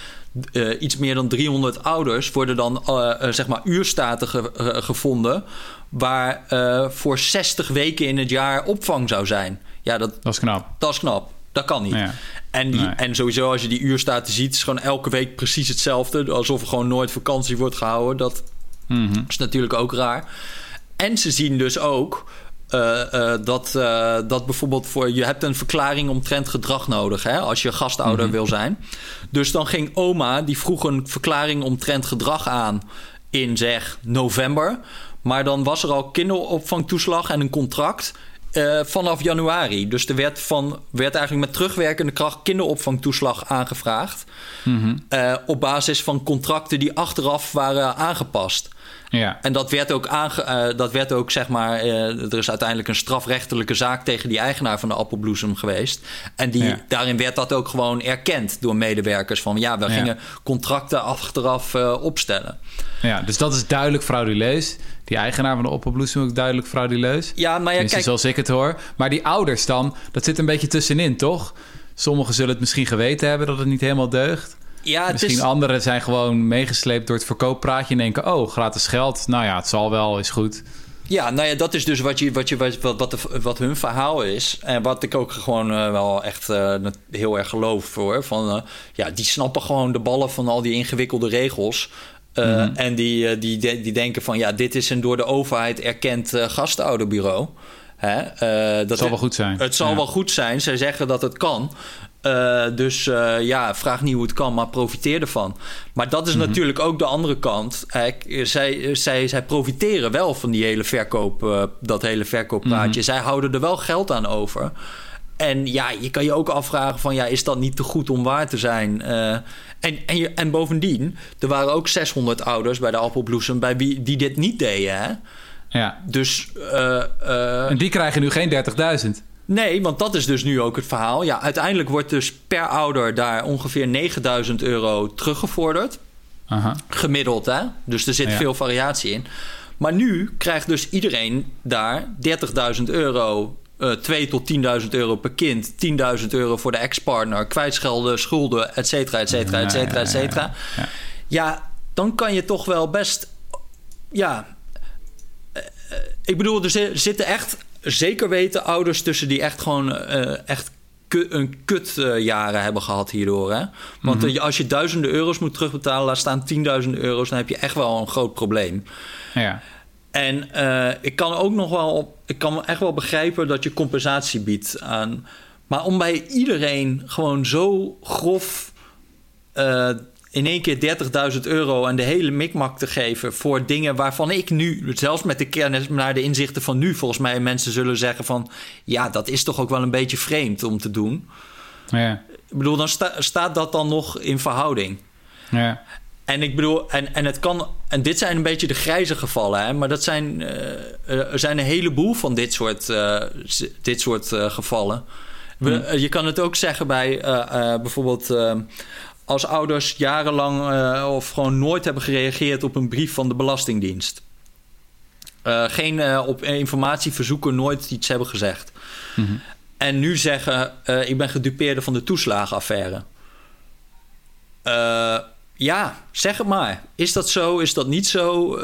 uh, iets meer dan 300 ouders worden dan uh, uh, zeg maar uurstaten ge gevonden... waar voor 60 weken in het jaar opvang zou zijn. Ja, dat, dat is knap. Dat is knap. Dat kan niet. Ja. En, die, nee. en sowieso, als je die uurstaten ziet, is gewoon elke week precies hetzelfde. Alsof er gewoon nooit vakantie wordt gehouden. Dat mm -hmm. is natuurlijk ook raar. En ze zien dus ook uh, uh, dat, uh, dat bijvoorbeeld voor je hebt een verklaring omtrent gedrag nodig hè, als je gastouder mm -hmm. wil zijn. Dus dan ging oma, die vroeg een verklaring omtrent gedrag aan in zeg november. Maar dan was er al kinderopvangtoeslag en een contract eh, vanaf januari. Dus er werd, van, werd eigenlijk met terugwerkende kracht kinderopvangtoeslag aangevraagd. Eh, op basis van contracten die achteraf waren aangepast. Ja. En dat werd ook, aange, eh, dat werd ook zeg maar, eh, er is uiteindelijk een strafrechtelijke zaak tegen die eigenaar van de appelbloesem geweest. En die, Ja. daarin werd dat ook gewoon erkend door medewerkers. Van ja, we Ja. gingen contracten achteraf eh, opstellen. ja, dus dat is duidelijk frauduleus. Die eigenaar van de opperbloesem ook duidelijk frauduleus. Ja, maar ja, Tenminste, kijk, zoals ik het hoor. Maar die ouders dan, dat zit een beetje tussenin, toch? Sommigen zullen het misschien geweten hebben dat het niet helemaal deugt. Ja, misschien is, anderen zijn gewoon meegesleept door het verkooppraatje... en denken, oh, gratis geld. Nou ja, het zal wel, is goed. Ja, nou ja, dat is dus wat, je, wat, je, wat, wat, de- wat hun verhaal is. En wat ik ook gewoon eh, wel echt eh, heel erg geloof hoor. Van, eh, ja, die snappen gewoon de ballen van al die ingewikkelde regels. Eh, En die, die, die, die denken van, ja, dit is een door de overheid erkend gastouderbureau. Hè? dat Het zal wel goed zijn. Het zal Ja. wel goed zijn. Zij zeggen dat het kan. Eh, dus eh, ja, vraag niet hoe het kan, maar profiteer ervan. Maar dat is natuurlijk ook de andere kant. Kijk, zij, zij, zij profiteren wel van die hele verkoop, eh, dat hele verkooppraatje. Zij houden er wel geld aan over. En ja, je kan je ook afvragen van... ja, is dat niet te goed om waar te zijn? Eh, en, en, en bovendien, er waren ook 600 ouders bij de Appelbloesem... Bij wie, die dit niet deden, hè? Ja. Dus eh, eh, En die krijgen nu geen 30.000. Nee, want dat is dus nu ook het verhaal. Ja, uiteindelijk wordt dus per ouder daar ongeveer 9000 euro teruggevorderd. Aha. Gemiddeld, hè? Dus er zit Ja. veel variatie in. Maar nu krijgt dus iedereen daar 30.000 euro, eh 2 tot 10.000 euro per kind, 10.000 euro voor de ex-partner, kwijtschelden, schulden, et cetera, et cetera, et cetera, et cetera. Ja. Ja, dan kan je toch wel best. Ja. eh, eh, ik bedoel, er zi- zitten echt zeker weten ouders tussen die echt gewoon eh, echt een kut eh, jaren hebben gehad hierdoor. Hè? Want eh, als je duizenden euro's moet terugbetalen, laat staan 10.000 euro's, dan heb je echt wel een groot probleem. Ja. En ik kan ook nog wel, ik kan echt wel begrijpen dat je compensatie biedt aan. Maar om bij iedereen gewoon zo grof in één keer 30.000 euro en de hele mikmak te geven voor dingen waarvan ik nu, zelfs met de kennis naar de inzichten van nu, volgens mij mensen zullen zeggen van ja, dat is toch ook wel een beetje vreemd om te doen. Ja. Ik bedoel, dan sta- staat dat dan nog in verhouding. Ja. En ik bedoel, en, en het kan. En dit zijn een beetje de grijze gevallen, hè, maar dat zijn. eh, er zijn een heleboel van dit soort, eh, dit soort eh, gevallen. Eh, Je kan het ook zeggen bij eh, eh, bijvoorbeeld. Als ouders jarenlang eh, of gewoon nooit hebben gereageerd op een brief van de Belastingdienst. Eh, geen eh, op informatieverzoeken nooit iets hebben gezegd. En nu zeggen: Ik ben gedupeerde van de toeslagenaffaire. Ja, zeg het maar. Is dat zo? Is dat niet zo?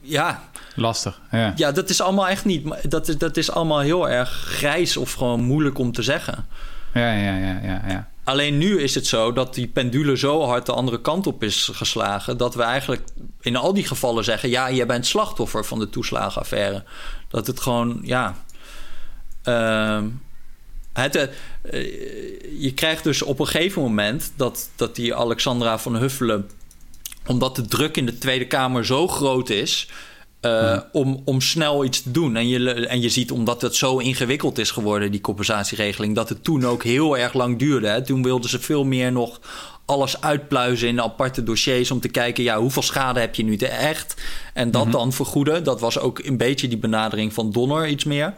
Ja. Lastig. Ja. ja, dat is allemaal echt niet. Dat is, dat is allemaal heel erg grijs of gewoon moeilijk om te zeggen. Ja, ja, ja, ja, ja. Alleen nu is het zo dat die pendule zo hard de andere kant op is geslagen. dat we eigenlijk in al die gevallen zeggen: ja, jij bent slachtoffer van de toeslagenaffaire. Dat het gewoon, ja. ehm, het, eh, eh, je krijgt dus op een gegeven moment dat, dat die Alexandra van Huffelen. omdat de druk in de Tweede Kamer zo groot is. Eh, om, om snel iets te doen. En je, en je ziet, omdat het zo ingewikkeld is geworden, die compensatieregeling, dat het toen ook heel erg lang duurde. Hè. Toen wilden ze veel meer nog alles uitpluizen in aparte dossiers om te kijken, ja, hoeveel schade heb je nu te echt? En dat dan vergoeden. Dat was ook een beetje die benadering van Donner iets meer.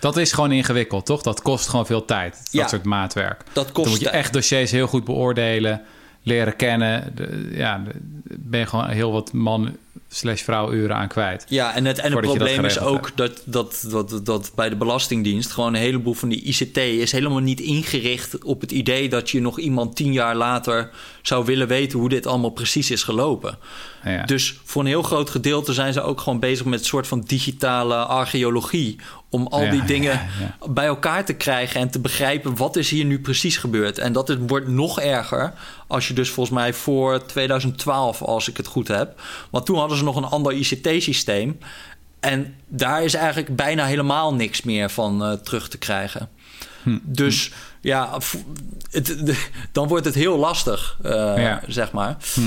Dat is gewoon ingewikkeld, toch? Dat kost gewoon veel tijd. Dat Ja. soort maatwerk. Dat kost Dan moet je echt dossiers heel goed beoordelen, leren kennen. De- ja, ben je gewoon heel wat man slash vrouw uren aan kwijt. Ja, en het, en het probleem is ook dat, dat, dat, dat bij de Belastingdienst gewoon een heleboel van die ICT is helemaal niet ingericht op het idee dat je nog iemand tien jaar later zou willen weten hoe dit allemaal precies is gelopen. Ja. Dus voor een heel groot gedeelte zijn ze ook gewoon bezig met een soort van digitale archeologie. Om al Ja, die dingen <laughs> ja. bij elkaar te krijgen en te begrijpen wat is hier nu precies gebeurd. En dat het wordt nog erger als je dus volgens mij voor 2012, als ik het goed heb. Want toen hadden ze nog een ander ICT-systeem. En daar is eigenlijk bijna helemaal niks meer van eh, terug te krijgen. Hm. Dus ja, het, dan wordt het heel lastig, uh, zeg maar. Hm.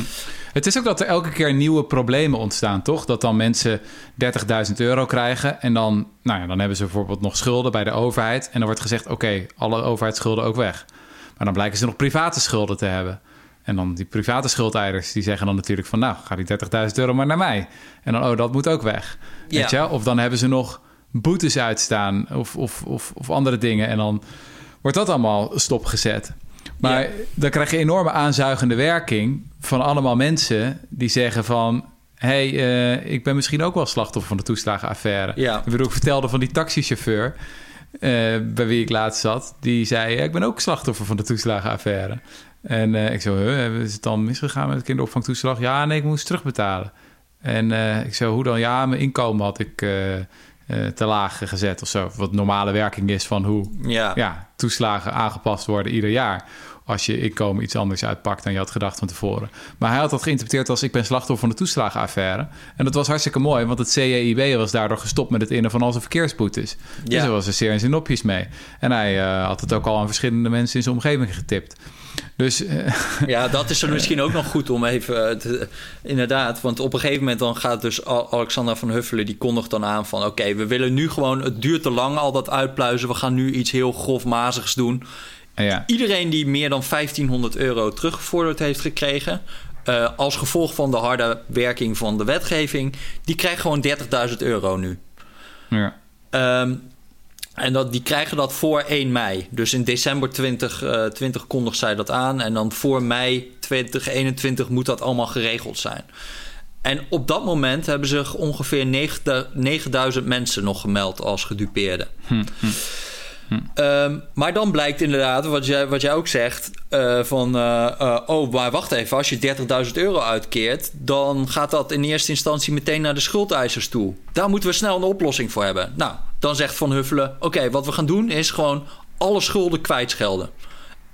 Het is ook dat er elke keer nieuwe problemen ontstaan, toch? Dat dan mensen 30.000 euro krijgen en dan, nou ja, dan hebben ze bijvoorbeeld nog schulden bij de overheid. En dan wordt gezegd, oké, alle overheidsschulden ook weg. Maar dan blijken ze nog private schulden te hebben. En dan die private schuldeisers, die zeggen dan natuurlijk van... nou, ga die 30.000 euro maar naar mij. En dan, oh, dat moet ook weg. Ja. Weet je? Of dan hebben ze nog boetes uitstaan of, of, of, of andere dingen. En dan wordt dat allemaal stopgezet. Maar dan krijg je enorme aanzuigende werking van allemaal mensen die zeggen van... hey, uh, ik ben misschien ook wel slachtoffer van de toeslagenaffaire. Ja. Ik bedoel, ik vertelde van die taxichauffeur... Uh, bij wie ik laatst zat, die zei... ik ben ook slachtoffer van de toeslagenaffaire. En uh, ik zo, huh, is het dan misgegaan met het kinderopvangtoeslag? Ja, nee, ik moest terugbetalen. En ik zo, hoe dan? Ja, mijn inkomen had ik te laag gezet of zo. Wat normale werking is van hoe ja. ja. toeslagen aangepast worden ieder jaar. Als je inkomen iets anders uitpakt dan je had gedacht van tevoren. Maar hij had dat geïnterpreteerd als ik ben slachtoffer van de toeslagenaffaire. En dat was hartstikke mooi, want het CEIB was daardoor gestopt met het innen van al zijn verkeersboetes. Ja. Dus er was er zeer in zijn nopjes mee. En hij uh, had het ook al aan verschillende mensen in zijn omgeving getipt. Dus, uh, <laughs> ja, dat is er misschien ook nog goed om even te, inderdaad. Want op een gegeven moment dan gaat dus Alexandra van Huffelen die kondigt dan aan van oké, we willen nu gewoon, het duurt te lang al dat uitpluizen. We gaan nu iets heel grofmazigs doen. Ja. Iedereen die meer dan 1500 euro teruggevorderd heeft gekregen, uh, als gevolg van de harde werking van de wetgeving, die krijgt gewoon 30.000 euro nu. Ja. Um, en dat, die krijgen dat voor 1 mei. Dus in december 2020 uh, kondigt zij dat aan. En dan voor mei 2021 moet dat allemaal geregeld zijn. En op dat moment hebben zich ongeveer 9000 mensen nog gemeld als gedupeerden. Hm, hm. Hm. maar dan blijkt inderdaad, wat jij, wat jij ook zegt, uh, van... Uh, oh, maar wacht even, als je 30.000 euro uitkeert... dan gaat dat in eerste instantie meteen naar de schuldeisers toe. Daar moeten we snel een oplossing voor hebben. Nou, dan zegt Van Huffelen... oké, wat we gaan doen is gewoon alle schulden kwijtschelden.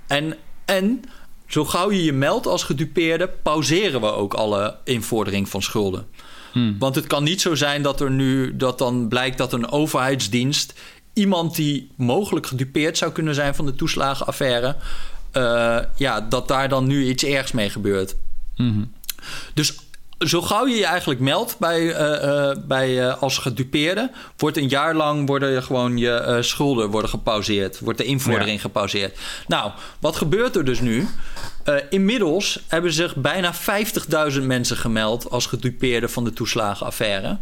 En, en zo gauw je je meldt als gedupeerde... pauzeren we ook alle invordering van schulden. Hmm. Want het kan niet zo zijn dat er nu dat dan blijkt dat een overheidsdienst iemand die mogelijk gedupeerd zou kunnen zijn van de toeslagenaffaire, uh, ja, dat daar dan nu iets ergs mee gebeurt. Mhm. Dus zo gauw je je eigenlijk meldt bij, uh, uh, bij, als gedupeerde, wordt een jaar lang worden gewoon je schulden worden gepauzeerd. Wordt de invordering gepauzeerd. Nou, wat gebeurt er dus nu? inmiddels hebben zich bijna 50.000 mensen gemeld als gedupeerde van de toeslagenaffaire.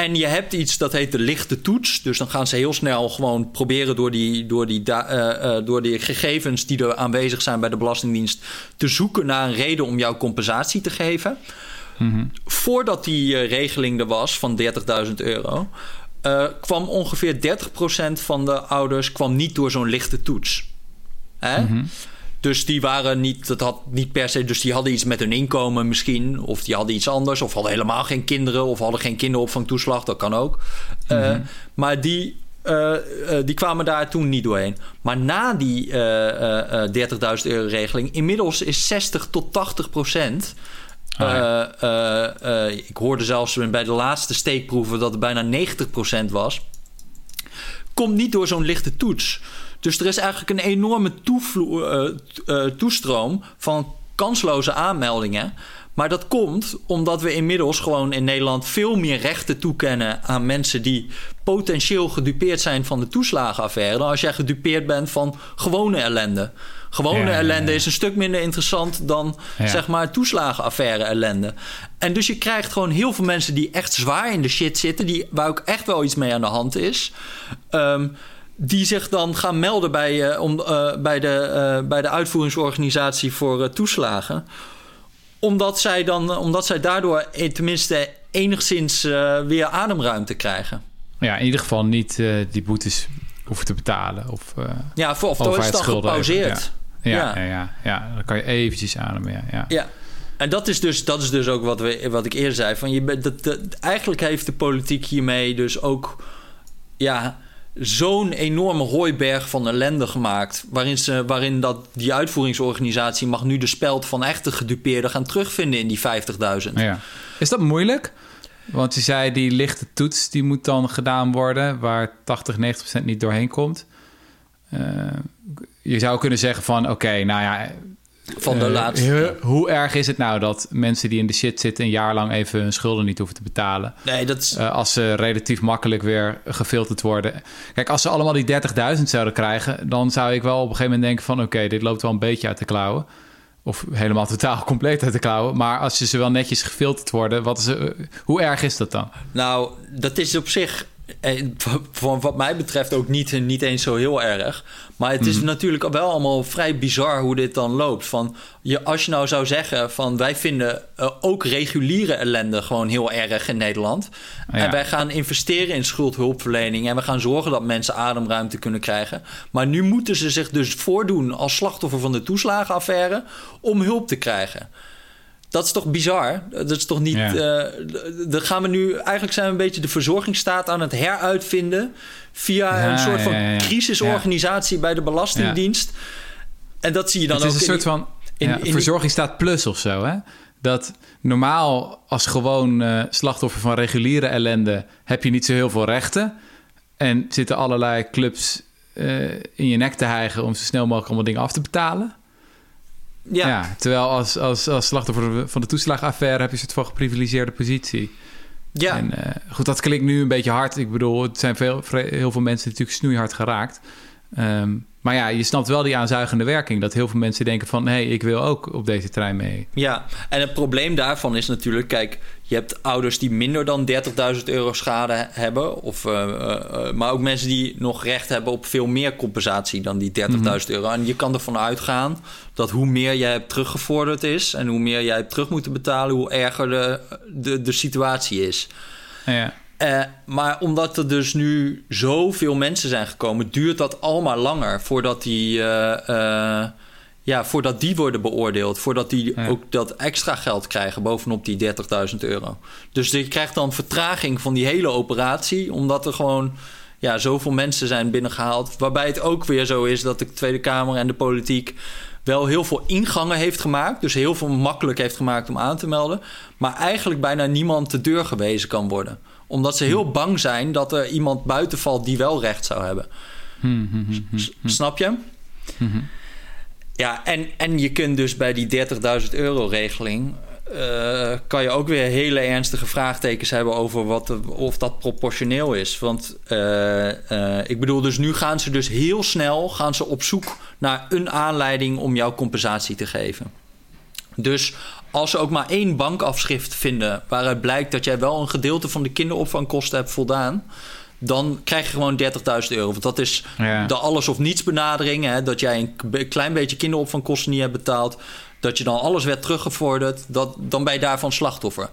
En je hebt iets dat heet de lichte toets. Dus dan gaan ze heel snel gewoon proberen door die, door die, uh, door die gegevens die er aanwezig zijn bij de Belastingdienst te zoeken naar een reden om jouw compensatie te geven. Mhm. Voordat die uh, regeling er was van 30.000 euro, kwam ongeveer 30% van de ouders kwam niet door zo'n lichte toets. Hè? Mm dus die waren niet, dat had niet per se, dus die hadden iets met hun inkomen misschien, of die hadden iets anders, of hadden helemaal geen kinderen, of hadden geen kinderopvangtoeslag, dat kan ook. Eh, mhm. maar die, uh, die kwamen daar toen niet doorheen. Maar na die 30.000 euro regeling, inmiddels is 60 tot 80 procent. Ah, ik hoorde zelfs bij de laatste steekproeven dat het bijna 90 procent was. Komt niet door zo'n lichte toets. Dus er is eigenlijk een enorme uh, uh, toestroom van kansloze aanmeldingen. Maar dat komt omdat we inmiddels gewoon in Nederland veel meer rechten toekennen aan mensen die potentieel gedupeerd zijn van de toeslagenaffaire. dan als jij gedupeerd bent van gewone ellende. Gewone ellende is een stuk minder interessant dan zeg maar toeslagenaffaire ellende. En dus je krijgt gewoon heel veel mensen die echt zwaar in de shit zitten, die, waar ook echt wel iets mee aan de hand is. Um, die zich dan gaan melden bij, uh, om, uh, bij, de, uh, bij de uitvoeringsorganisatie voor toeslagen. Omdat zij, dan, omdat zij daardoor tenminste enigszins weer ademruimte krijgen. Ja, in ieder geval niet die boetes hoeven te betalen. Of, ja, of, of is dan gepauzeerd. Ja. Ja, ja. Ja, ja, dan kan je eventjes ademen. Ja, ja. ja. En dat is dus, dat is dus ook wat, we, wat ik eerder zei. Van je, dat, dat, eigenlijk heeft de politiek hiermee dus ook... Ja, zo'n enorme hooiberg van ellende gemaakt. Waarin, ze, waarin dat, die uitvoeringsorganisatie mag nu de speld van echte gedupeerden gaan terugvinden in die 50.000. Ja. Is dat moeilijk? Want je zei die lichte toets die moet dan gedaan worden, waar 80, 90 procent niet doorheen komt. eh, je zou kunnen zeggen van... oké, nou ja... Van de eh, laatste. Hoe erg is het nou dat mensen die in de shit zitten... een jaar lang even hun schulden niet hoeven te betalen? Nee, dat is... Eh, als ze relatief makkelijk weer gefilterd worden. Kijk, als ze allemaal die 30.000 zouden krijgen... dan zou ik wel op een gegeven moment denken van... oké, dit loopt wel een beetje uit de klauwen. Of helemaal <laughs> totaal compleet uit de klauwen. Maar als ze wel netjes gefilterd worden... Wat is, hoe erg is dat dan? Nou, dat is op zich, eh, van wat mij betreft, ook niet, niet eens zo heel erg. Maar het is natuurlijk wel allemaal vrij bizar hoe dit dan loopt. Van, je, als je nou zou zeggen van wij vinden eh, ook reguliere ellende gewoon heel erg in Nederland. Ja. En wij gaan investeren in schuldhulpverlening. En we gaan zorgen dat mensen ademruimte kunnen krijgen. Maar nu moeten ze zich dus voordoen als slachtoffer van de toeslagenaffaire om hulp te krijgen. Dat is toch bizar? Dat is toch niet. Ja. eh, dan gaan we nu. Eigenlijk zijn we een beetje de verzorgingsstaat aan het heruitvinden. via Ja, een soort van crisisorganisatie bij de Belastingdienst. En dat zie je dan het is ook een soort die- van in- verzorgingsstaat plus of zo, hè? Dat normaal als gewoon eh, slachtoffer van reguliere ellende... heb je niet zo heel veel rechten. En zitten allerlei clubs eh, in je nek te hijgen... om zo snel mogelijk allemaal dingen af te betalen. Ja, Ja. terwijl als, als, als slachtoffer van de toeslagaffaire... heb je soort van geprivilegeerde positie. ja. En eh, goed, dat klinkt nu een beetje hard. Ik bedoel, het zijn veel, heel veel mensen natuurlijk snoeihard geraakt. Ehm, maar ja, je snapt wel die aanzuigende werking. Dat heel veel mensen denken van... hé, hey, ik wil ook op deze trein mee. Ja, en het probleem daarvan is natuurlijk, kijk, je hebt ouders die minder dan 30.000 euro schade hebben, of, eh, eh, eh, maar ook mensen die nog recht hebben op veel meer compensatie dan die 30.000 euro. En je kan ervan uitgaan dat hoe meer jij hebt teruggevorderd is en hoe meer jij hebt terug moeten betalen, hoe erger de, de, de situatie is. Ja, Eh, maar omdat er dus nu zoveel mensen zijn gekomen, duurt dat allemaal langer voordat die, eh, eh, ja, voordat die worden beoordeeld. Voordat die Ja. ook dat extra geld krijgen bovenop die 30.000 euro. Dus je krijgt dan vertraging van die hele operatie, omdat er gewoon ja, zoveel mensen zijn binnengehaald. Waarbij het ook weer zo is dat de Tweede Kamer en de politiek wel heel veel ingangen heeft gemaakt. Dus heel veel makkelijk heeft gemaakt om aan te melden. Maar eigenlijk bijna niemand de deur gewezen kan worden. Omdat ze heel bang zijn dat er iemand buiten valt die wel recht zou hebben. S- Snap je? Ja, en, en je kunt dus bij die 30.000 euro regeling... eh, kan je ook weer hele ernstige vraagtekens hebben over wat, of dat proportioneel is. Want eh, eh, ik bedoel, dus nu gaan ze dus heel snel gaan ze op zoek naar een aanleiding om jouw compensatie te geven. Dus als ze ook maar één bankafschrift vinden waaruit blijkt dat jij wel een gedeelte van de kinderopvangkosten hebt voldaan, dan krijg je gewoon 30.000 euro. Want dat is Ja. de alles of niets benadering. Hè? Dat jij een klein beetje kinderopvangkosten niet hebt betaald. Dat je dan alles werd teruggevorderd. Dat, dan ben je daarvan slachtoffer.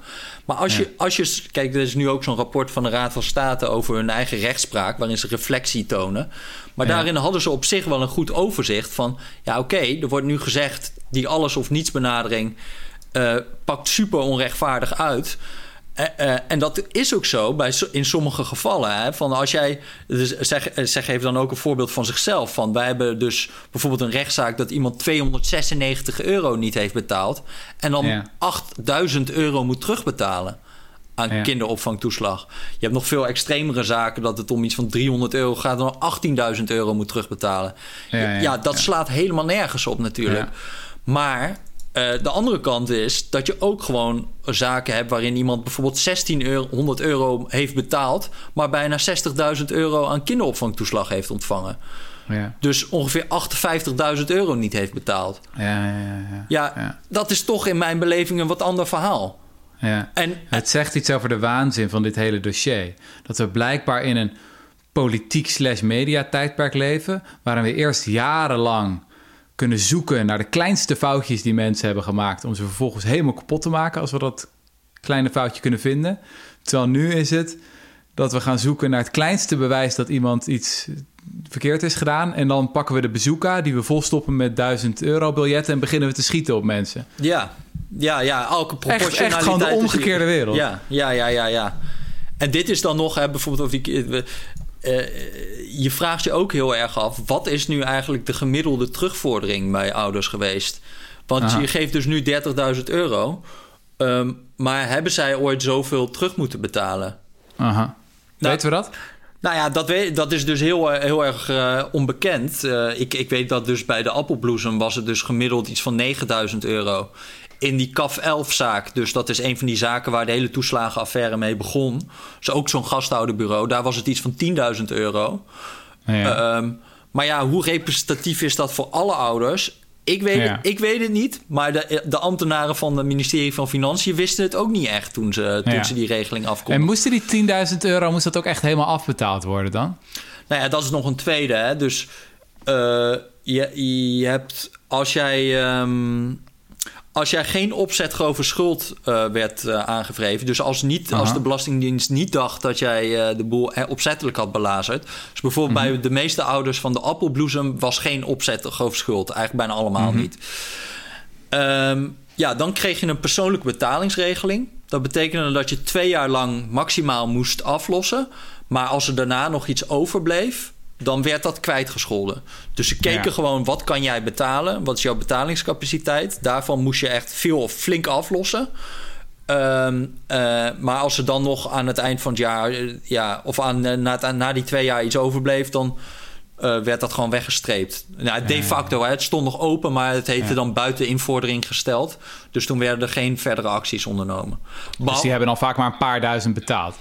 Maar als, Ja. je, als je... Kijk, er is nu ook zo'n rapport van de Raad van State... over hun eigen rechtspraak... waarin ze reflectie tonen. Maar Ja. daarin hadden ze op zich wel een goed overzicht van... ja, oké, er wordt nu gezegd... die alles of niets benadering... eh, pakt super onrechtvaardig uit... Eh, eh, en dat is ook zo bij, in sommige gevallen. Hè, van als jij, dus zeg, zeg even dan ook een voorbeeld van zichzelf. Van wij hebben dus bijvoorbeeld een rechtszaak dat iemand 296 euro niet heeft betaald. En dan Ja. 8000 euro moet terugbetalen aan Ja. kinderopvangtoeslag. Je hebt nog veel extremere zaken dat het om iets van 300 euro gaat. En dan 18.000 euro moet terugbetalen. Ja, dat slaat helemaal nergens op natuurlijk. Maar eh, de andere kant is dat je ook gewoon zaken hebt waarin iemand bijvoorbeeld 1600 euro heeft betaald, maar bijna 60.000 euro aan kinderopvangtoeslag heeft ontvangen. ja, Dus ongeveer 58.000 euro niet heeft betaald. ja, ja, ja, Ja, Ja. dat is toch in mijn beleving een wat ander verhaal. ja. En Het zegt iets over de waanzin van dit hele dossier. Dat we blijkbaar in een politiek slash media tijdperk leven... waarin we eerst jarenlang kunnen zoeken naar de kleinste foutjes die mensen hebben gemaakt... om ze vervolgens helemaal kapot te maken als we dat kleine foutje kunnen vinden. Terwijl nu is het dat we gaan zoeken naar het kleinste bewijs dat iemand iets verkeerd is gedaan. En dan pakken we de bazooka die we volstoppen met 1000 euro biljetten en beginnen we te schieten op mensen. ja, ja, ja, elke Echt, proportionaliteit... echt gewoon de omgekeerde wereld. Ja, ja, ja, ja, ja. En dit is dan nog, hè, bijvoorbeeld over die. Eh, eh, je vraagt je ook heel erg af: wat is nu eigenlijk de gemiddelde terugvordering bij ouders geweest? Want Aha. je geeft dus nu 30.000 euro. ehm, maar hebben zij ooit zoveel terug moeten betalen? Aha. Nou, Weten we dat? Nou ja, dat, weet, dat is dus heel, heel erg uh, onbekend. Uh, ik, ik weet dat dus bij de appelbloesem was het dus gemiddeld iets van 9000 euro. In die CAF 11 zaak, dus dat is een van die zaken waar de hele toeslagenaffaire mee begon. Dus ook zo'n gasthouderbureau, daar was het iets van 10.000 euro. Ja. Um, maar ja, hoe representatief is dat voor alle ouders? Ik weet, het, ik weet het niet, maar de, de ambtenaren van het ministerie van Financiën wisten het ook niet echt toen ze, toen ze die regeling afkomen. En moesten die 10.000 euro, moest dat ook echt helemaal afbetaald worden dan? Nou ja, dat is nog een tweede. Hè? Dus uh, je, je hebt, als jij um, als jij geen opzet grove schuld uh, werd uh, aangevreven, dus als, niet, als de Belastingdienst niet dacht dat jij uh, de boel opzettelijk had belazerd. Dus bijvoorbeeld mm -hmm. bij de meeste ouders van de appelbloesem was geen opzet grove schuld. Eigenlijk bijna allemaal mm -hmm. niet. Um, ja, dan kreeg je een persoonlijke betalingsregeling. Dat betekende dat je twee jaar lang maximaal moest aflossen. Maar als er daarna nog iets overbleef, dan werd dat kwijtgescholden. Dus ze keken ja. gewoon, wat kan jij betalen? Wat is jouw betalingscapaciteit? Daarvan moest je echt veel of flink aflossen. Um, uh, maar als er dan nog aan het eind van het jaar... ja, of aan, uh, na, na die twee jaar iets overbleef... dan werd dat gewoon weggestreept. Nou, de facto, hè, het stond nog open... maar het heette dan buiten invordering gesteld. Dus toen werden er geen verdere acties ondernomen. Dus die hebben dan vaak maar een paar duizend betaald?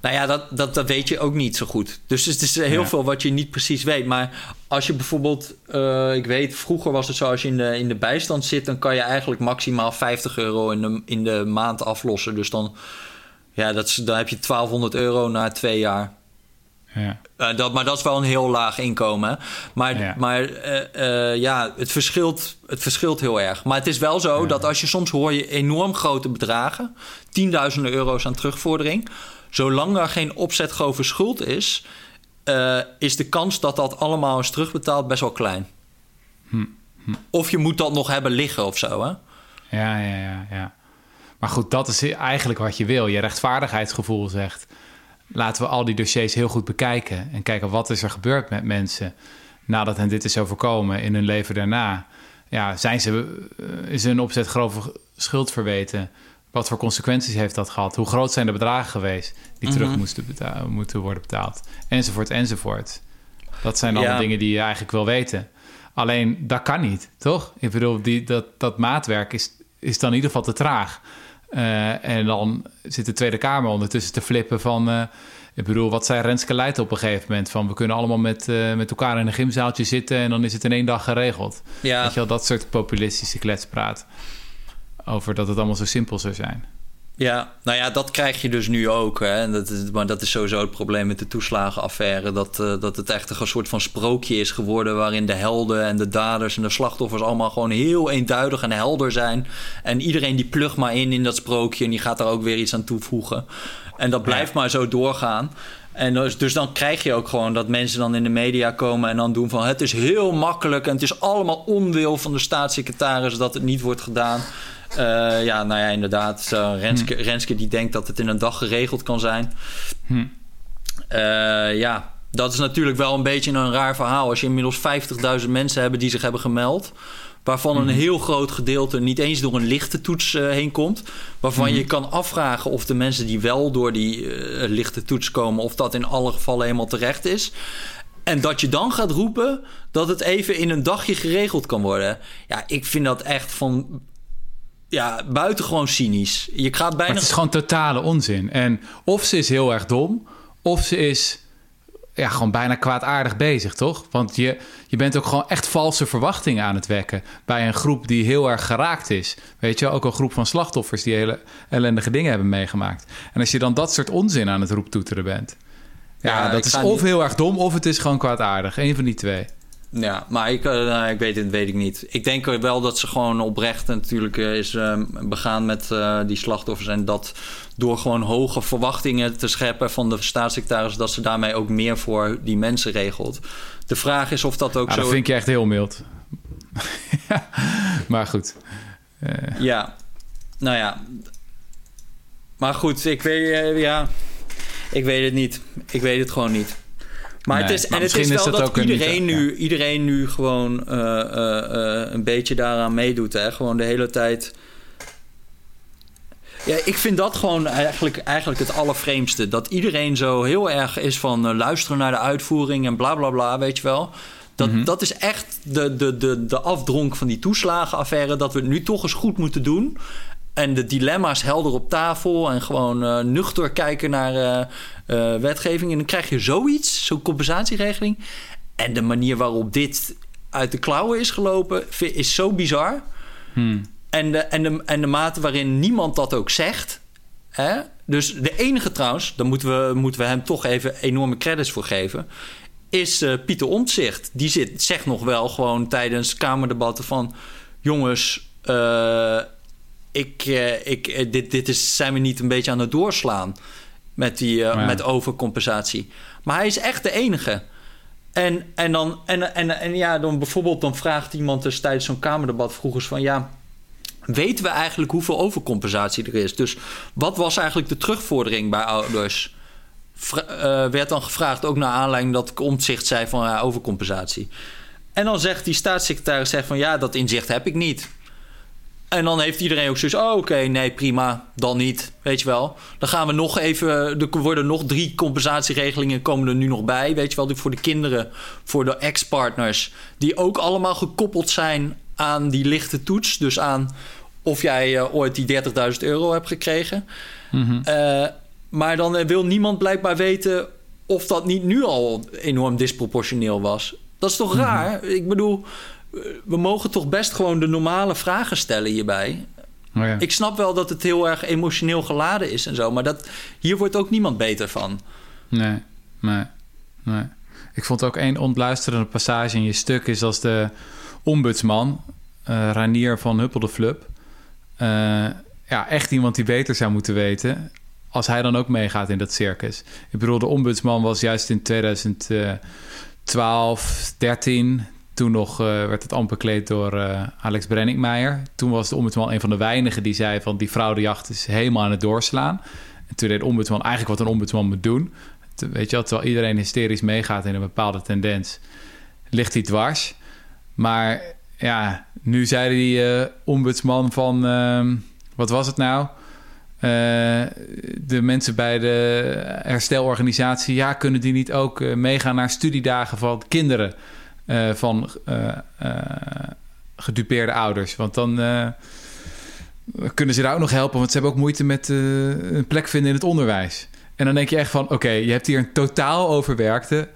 Nou ja, dat, dat, dat weet je ook niet zo goed. Dus het is heel ja. veel wat je niet precies weet. Maar als je bijvoorbeeld, uh, ik weet, vroeger was het zo, als je in de, in de bijstand zit, dan kan je eigenlijk maximaal 50 euro in de, in de maand aflossen. Dus dan, ja, dat is, dan heb je 1200 euro na twee jaar. Ja. Uh, dat, maar dat is wel een heel laag inkomen. Maar, ja. maar uh, ja, het verschilt, het verschilt heel erg. Maar het is wel zo dat als je soms hoor je enorm grote bedragen, tienduizenden euro's aan terugvordering zolang er geen opzetgrove schuld is, uh, is de kans dat dat allemaal is terugbetaald best wel klein. Hm. Hm. Of je moet dat nog hebben liggen of zo, hè? Ja, ja, ja, ja. Maar goed, dat is eigenlijk wat je wil. Je rechtvaardigheidsgevoel zegt... laten we al die dossiers heel goed bekijken... en kijken wat is er gebeurd met mensen... nadat hen dit is overkomen in hun leven daarna. Ja, zijn ze, eh, is hun opzet grove schuld verweten... Wat voor consequenties heeft dat gehad? Hoe groot zijn de bedragen geweest die terug mm-hmm. moesten moeten worden betaald? Enzovoort, enzovoort. Dat zijn allemaal ja. dingen die je eigenlijk wil weten. Alleen dat kan niet, toch? Ik bedoel, die, dat, dat maatwerk is, is dan in ieder geval te traag. Uh, en dan zit de Tweede Kamer ondertussen te flippen van... Uh, ik bedoel, wat zei Renske Leijten op een gegeven moment? Van we kunnen allemaal met, uh, met elkaar in een gymzaaltje zitten... en dan is het in één dag geregeld. Ja. Weet je wel, dat soort populistische kletspraat over dat het allemaal zo simpel zou zijn. Ja, nou ja, dat krijg je dus nu ook. Hè. Dat is, maar dat is sowieso het probleem met de toeslagenaffaire. Dat, uh, dat het echt een soort van sprookje is geworden... waarin de helden en de daders en de slachtoffers... allemaal gewoon heel eenduidig en helder zijn. En iedereen die plugt maar in in dat sprookje... en die gaat daar ook weer iets aan toevoegen. En dat blijft ja. maar zo doorgaan. En dus, dus, dan krijg je ook gewoon dat mensen dan in de media komen... en dan doen van het is heel makkelijk... en het is allemaal onwil van de staatssecretaris dat het niet wordt gedaan... Uh, ja, nou ja, inderdaad. Renske, hm. Renske die denkt dat het in een dag geregeld kan zijn. Hm. Uh, ja, dat is natuurlijk wel een beetje een raar verhaal. Als je inmiddels 50.000 mensen hebben die zich hebben gemeld... waarvan een hm. heel groot gedeelte niet eens door een lichte toets heen komt... waarvan je kan afvragen of de mensen die wel door die lichte toets komen... of dat in alle gevallen helemaal terecht is... En dat je dan gaat roepen dat het even in een dagje geregeld kan worden. Ja, ik vind dat echt van ja, buitengewoon cynisch. Je gaat bijna... het is gewoon totale onzin. En of ze is heel erg dom, of ze is ja, gewoon bijna kwaadaardig bezig, toch? Want je, je bent ook gewoon echt valse verwachtingen aan het wekken... bij een groep die heel erg geraakt is. Weet je, ook een groep van slachtoffers... die hele ellendige dingen hebben meegemaakt. En als je dan dat soort onzin aan het roeptoeteren bent... ja, ja dat is of niet... heel erg dom... of het is gewoon kwaadaardig. Eén van die twee. Ja, maar ik, uh, ik weet het weet ik niet. Ik denk wel dat ze gewoon oprecht natuurlijk uh, is uh, begaan met die slachtoffers. En dat door gewoon hoge verwachtingen te scheppen van de staatssecretaris... dat ze daarmee ook meer voor die mensen regelt. De vraag is of dat ook ja, zo... Dat vind je echt heel mild. <laughs> maar goed. Ja, nou ja. Maar goed, ik weet, ja, ik weet het niet. Ik weet het gewoon niet. Maar, nee, het is, maar en het is wel is dat, iedereen, nu, ja. iedereen nu gewoon uh, uh, uh, een beetje daaraan meedoet. Hè? Gewoon de hele tijd. Ja, ik vind dat gewoon eigenlijk, eigenlijk het allervreemdste. Dat iedereen zo heel erg is van uh, luisteren naar de uitvoering en bla bla bla, weet je wel. Dat, Mhm. dat is echt de, de, de, de afdronk van die toeslagenaffaire. Dat we het nu toch eens goed moeten doen. En de dilemma's helder op tafel. En gewoon eh, nuchter kijken naar eh, eh, wetgeving. En dan krijg je zoiets, zo'n compensatieregeling. En de manier waarop dit uit de klauwen is gelopen, is zo bizar. Hmm. En de, en, de, en de mate waarin niemand dat ook zegt. Hè? Dus de enige trouwens, daar moeten we, moeten we hem toch even enorme credits voor geven. Is Pieter Omtzigt. Die zit, zegt nog wel gewoon tijdens Kamerdebatten van... jongens, ik, eh, ik, eh, dit, dit is, zijn we niet een beetje aan het doorslaan... met, die, eh, Ja. met overcompensatie. Maar hij is echt de enige. En, en, dan, en, en, en ja, dan bijvoorbeeld dan vraagt iemand dus tijdens zo'n Kamerdebat vroeger van... ja, weten we eigenlijk hoeveel overcompensatie er is? Dus wat was eigenlijk de terugvordering bij ouders? Vra- werd dan gevraagd, ook naar aanleiding dat ik omzicht zei van ja, overcompensatie. En dan zegt die staatssecretaris zegt van ja, dat inzicht heb ik niet. En dan heeft iedereen ook zoiets, oh oké, nee prima, dan niet, weet je wel. Dan gaan we nog even, er worden nog drie compensatieregelingen komen er nu nog bij, weet je wel. Voor de kinderen, voor de ex-partners, die ook allemaal gekoppeld zijn aan die lichte toets. Dus aan of jij eh, ooit die 30.000 euro hebt gekregen. Mhm. Eh, maar dan eh, wil niemand blijkbaar weten of dat niet nu al enorm disproportioneel was. Dat is toch raar? Ik bedoel, eh, we mogen toch best gewoon de normale vragen stellen hierbij. Oh ja. Ik snap wel dat het heel erg emotioneel geladen is en zo, maar dat, hier wordt ook niemand beter van. Nee, nee, nee. Ik vond ook één ontluisterende passage in je stuk... is als de ombudsman, eh Ranier van Huppel de Flub... eh, ja, echt iemand die beter zou moeten weten... als hij dan ook meegaat in dat circus. Ik bedoel, de ombudsman was juist in 2012, 13... Toen nog eh, werd het amper bekleed door eh, Alex Brenningmeijer. Toen was de ombudsman een van de weinigen die zei van... die fraudejacht is helemaal aan het doorslaan. En toen deed de ombudsman eigenlijk wat een ombudsman moet doen. Weet je wel, terwijl iedereen hysterisch meegaat in een bepaalde tendens... ligt hij dwars. Maar ja, nu zei die eh, ombudsman van... ehm, wat was het nou? De mensen bij de herstelorganisatie... ja, kunnen die niet ook meegaan naar studiedagen van kinderen... eh, van eh, eh, gedupeerde ouders? Want dan... kunnen ze daar ook nog helpen? Want ze hebben ook moeite met een plek vinden in het onderwijs. En dan denk je echt van... oké, je hebt hier een totaal overwerkte...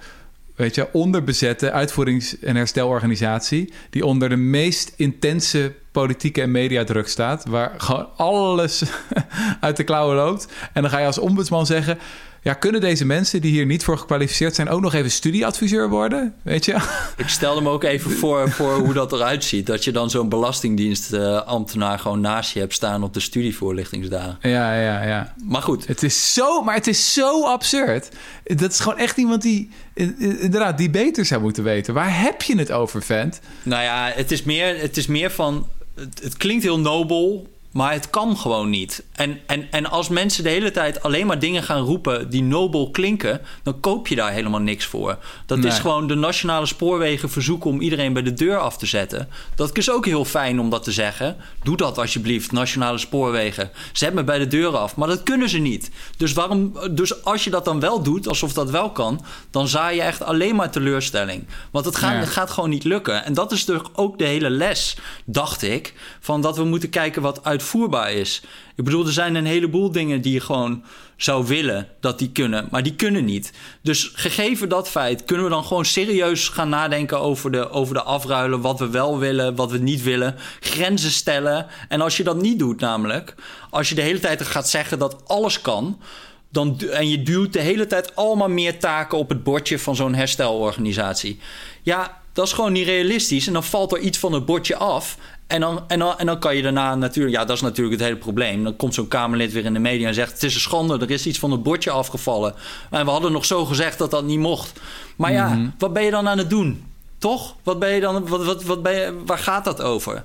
weet je, onderbezette uitvoerings- en herstelorganisatie... die onder de meest intense politieke en mediadruk staat... waar gewoon alles <laughs> uit de klauwen loopt. En dan ga je als ombudsman zeggen... ja, kunnen deze mensen die hier niet voor gekwalificeerd zijn... ook nog even studieadviseur worden? Weet je? Ik stelde me ook even voor, voor hoe dat eruit ziet. Dat je dan zo'n belastingdienstambtenaar gewoon naast je hebt staan op de studievoorlichtingsdagen. ja, ja, ja. Maar goed, Het is zo, maar het is zo absurd. Dat is gewoon echt iemand die, inderdaad, die beter zou moeten weten. Waar heb je het over, vent? Nou ja, het is meer, het is meer van. Het, het klinkt heel nobel, maar het kan gewoon niet. En, en, en als mensen de hele tijd alleen maar dingen gaan roepen die nobel klinken, dan koop je daar helemaal niks voor. Dat Nee. is gewoon de nationale spoorwegen verzoeken om iedereen bij de deur af te zetten. Dat is ook heel fijn om dat te zeggen. Doe dat alsjeblieft, nationale spoorwegen. Zet me bij de deur af. Maar dat kunnen ze niet. Dus, waarom, dus als je dat dan wel doet, alsof dat wel kan, dan zaai je echt alleen maar teleurstelling. Want het gaat, Ja. het gaat gewoon niet lukken. En dat is toch ook de hele les, dacht ik, van dat we moeten kijken wat uitvoerbaar is. Ik bedoel, er zijn een heleboel dingen die je gewoon zou willen dat die kunnen, maar die kunnen niet. Dus gegeven dat feit, kunnen we dan gewoon serieus gaan nadenken over de, over de afruilen, wat we wel willen, wat we niet willen, grenzen stellen. En als je dat niet doet, namelijk, als je de hele tijd gaat zeggen dat alles kan, dan, en je duwt de hele tijd allemaal meer taken op het bordje van zo'n herstelorganisatie. Ja, dat is gewoon niet realistisch. En dan valt er iets van het bordje af. En dan, en, dan, en dan kan je daarna natuurlijk... Ja, dat is natuurlijk het hele probleem. Dan komt zo'n Kamerlid weer in de media en zegt... het is een schande, er is iets van het bordje afgevallen. En we hadden nog zo gezegd dat dat niet mocht. Maar ja, wat ben je dan aan het doen? Toch? Wat ben je dan, wat, wat, wat ben je, waar gaat dat over?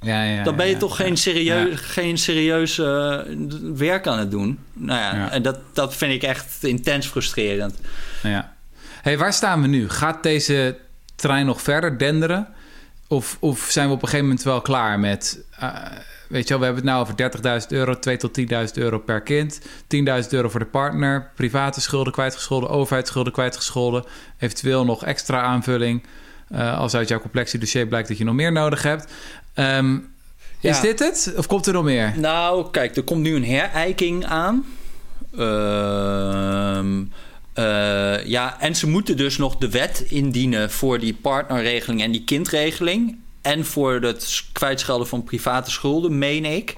Ja, ja, Dan ben je ja, toch geen serieus, geen serieus eh, werk aan het doen. Nou Ja. en dat, dat vind ik echt intens frustrerend. Ja. hey, waar staan we nu? Gaat deze trein nog verder denderen? Of, of zijn we op een gegeven moment wel klaar met... Uh, weet je wel, we hebben het nou over 30.000 euro, 2 tot 10.000 euro per kind. 10.000 euro voor de partner, private schulden kwijtgescholden, overheidsschulden kwijtgescholden. Eventueel nog extra aanvulling uh, als uit jouw complexie blijkt dat je nog meer nodig hebt. Um, ja. Is dit het? Of komt er nog meer? Nou, kijk, er komt nu een herijking aan. Uh, uh, ja, en ze moeten dus nog de wet indienen voor die partnerregeling en die kindregeling. En voor het kwijtschelden van private schulden, meen ik.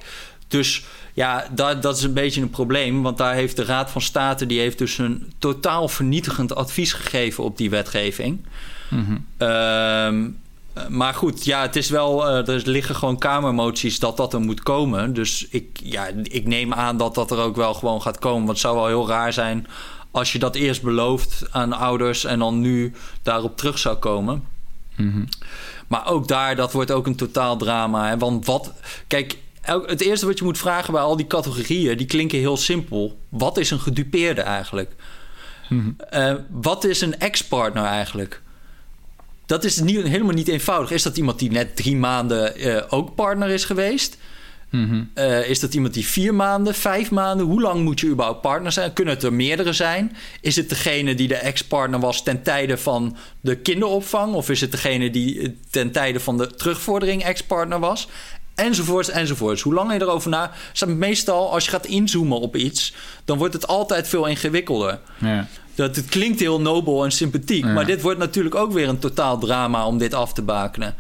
Dus ja, dat, dat is een beetje een probleem. Want daar heeft de Raad van State... die heeft dus een totaal vernietigend advies gegeven op die wetgeving. Mm maar goed, ja, het is wel. Uh, er liggen gewoon kamermoties dat dat er moet komen. Dus ik, ja, ik neem aan dat dat er ook wel gewoon gaat komen. Want het zou wel heel raar zijn als je dat eerst belooft aan ouders en dan nu daarop terug zou komen. Mm Maar ook daar, dat wordt ook een totaal drama. Hè? Want wat. Kijk, het eerste wat je moet vragen bij al die categorieën, die klinken heel simpel. Wat is een gedupeerde eigenlijk? Mm wat is een ex-partner eigenlijk? Dat is niet, helemaal niet eenvoudig. Is dat iemand die net drie maanden uh, ook partner is geweest? Mm uh, is dat iemand die vier maanden, vijf maanden? Hoe lang moet je überhaupt partner zijn? Kunnen het er meerdere zijn? Is het degene die de ex-partner was ten tijde van de kinderopvang? Of is het degene die eh, ten tijde van de terugvordering ex-partner was? Enzovoorts, enzovoorts. Hoe langer je erover na... Meestal, als je gaat inzoomen op iets... dan wordt het altijd veel ingewikkelder. Ja. Dat, het klinkt heel nobel en sympathiek. Maar dit wordt natuurlijk ook weer een totaal drama om dit af te bakenen.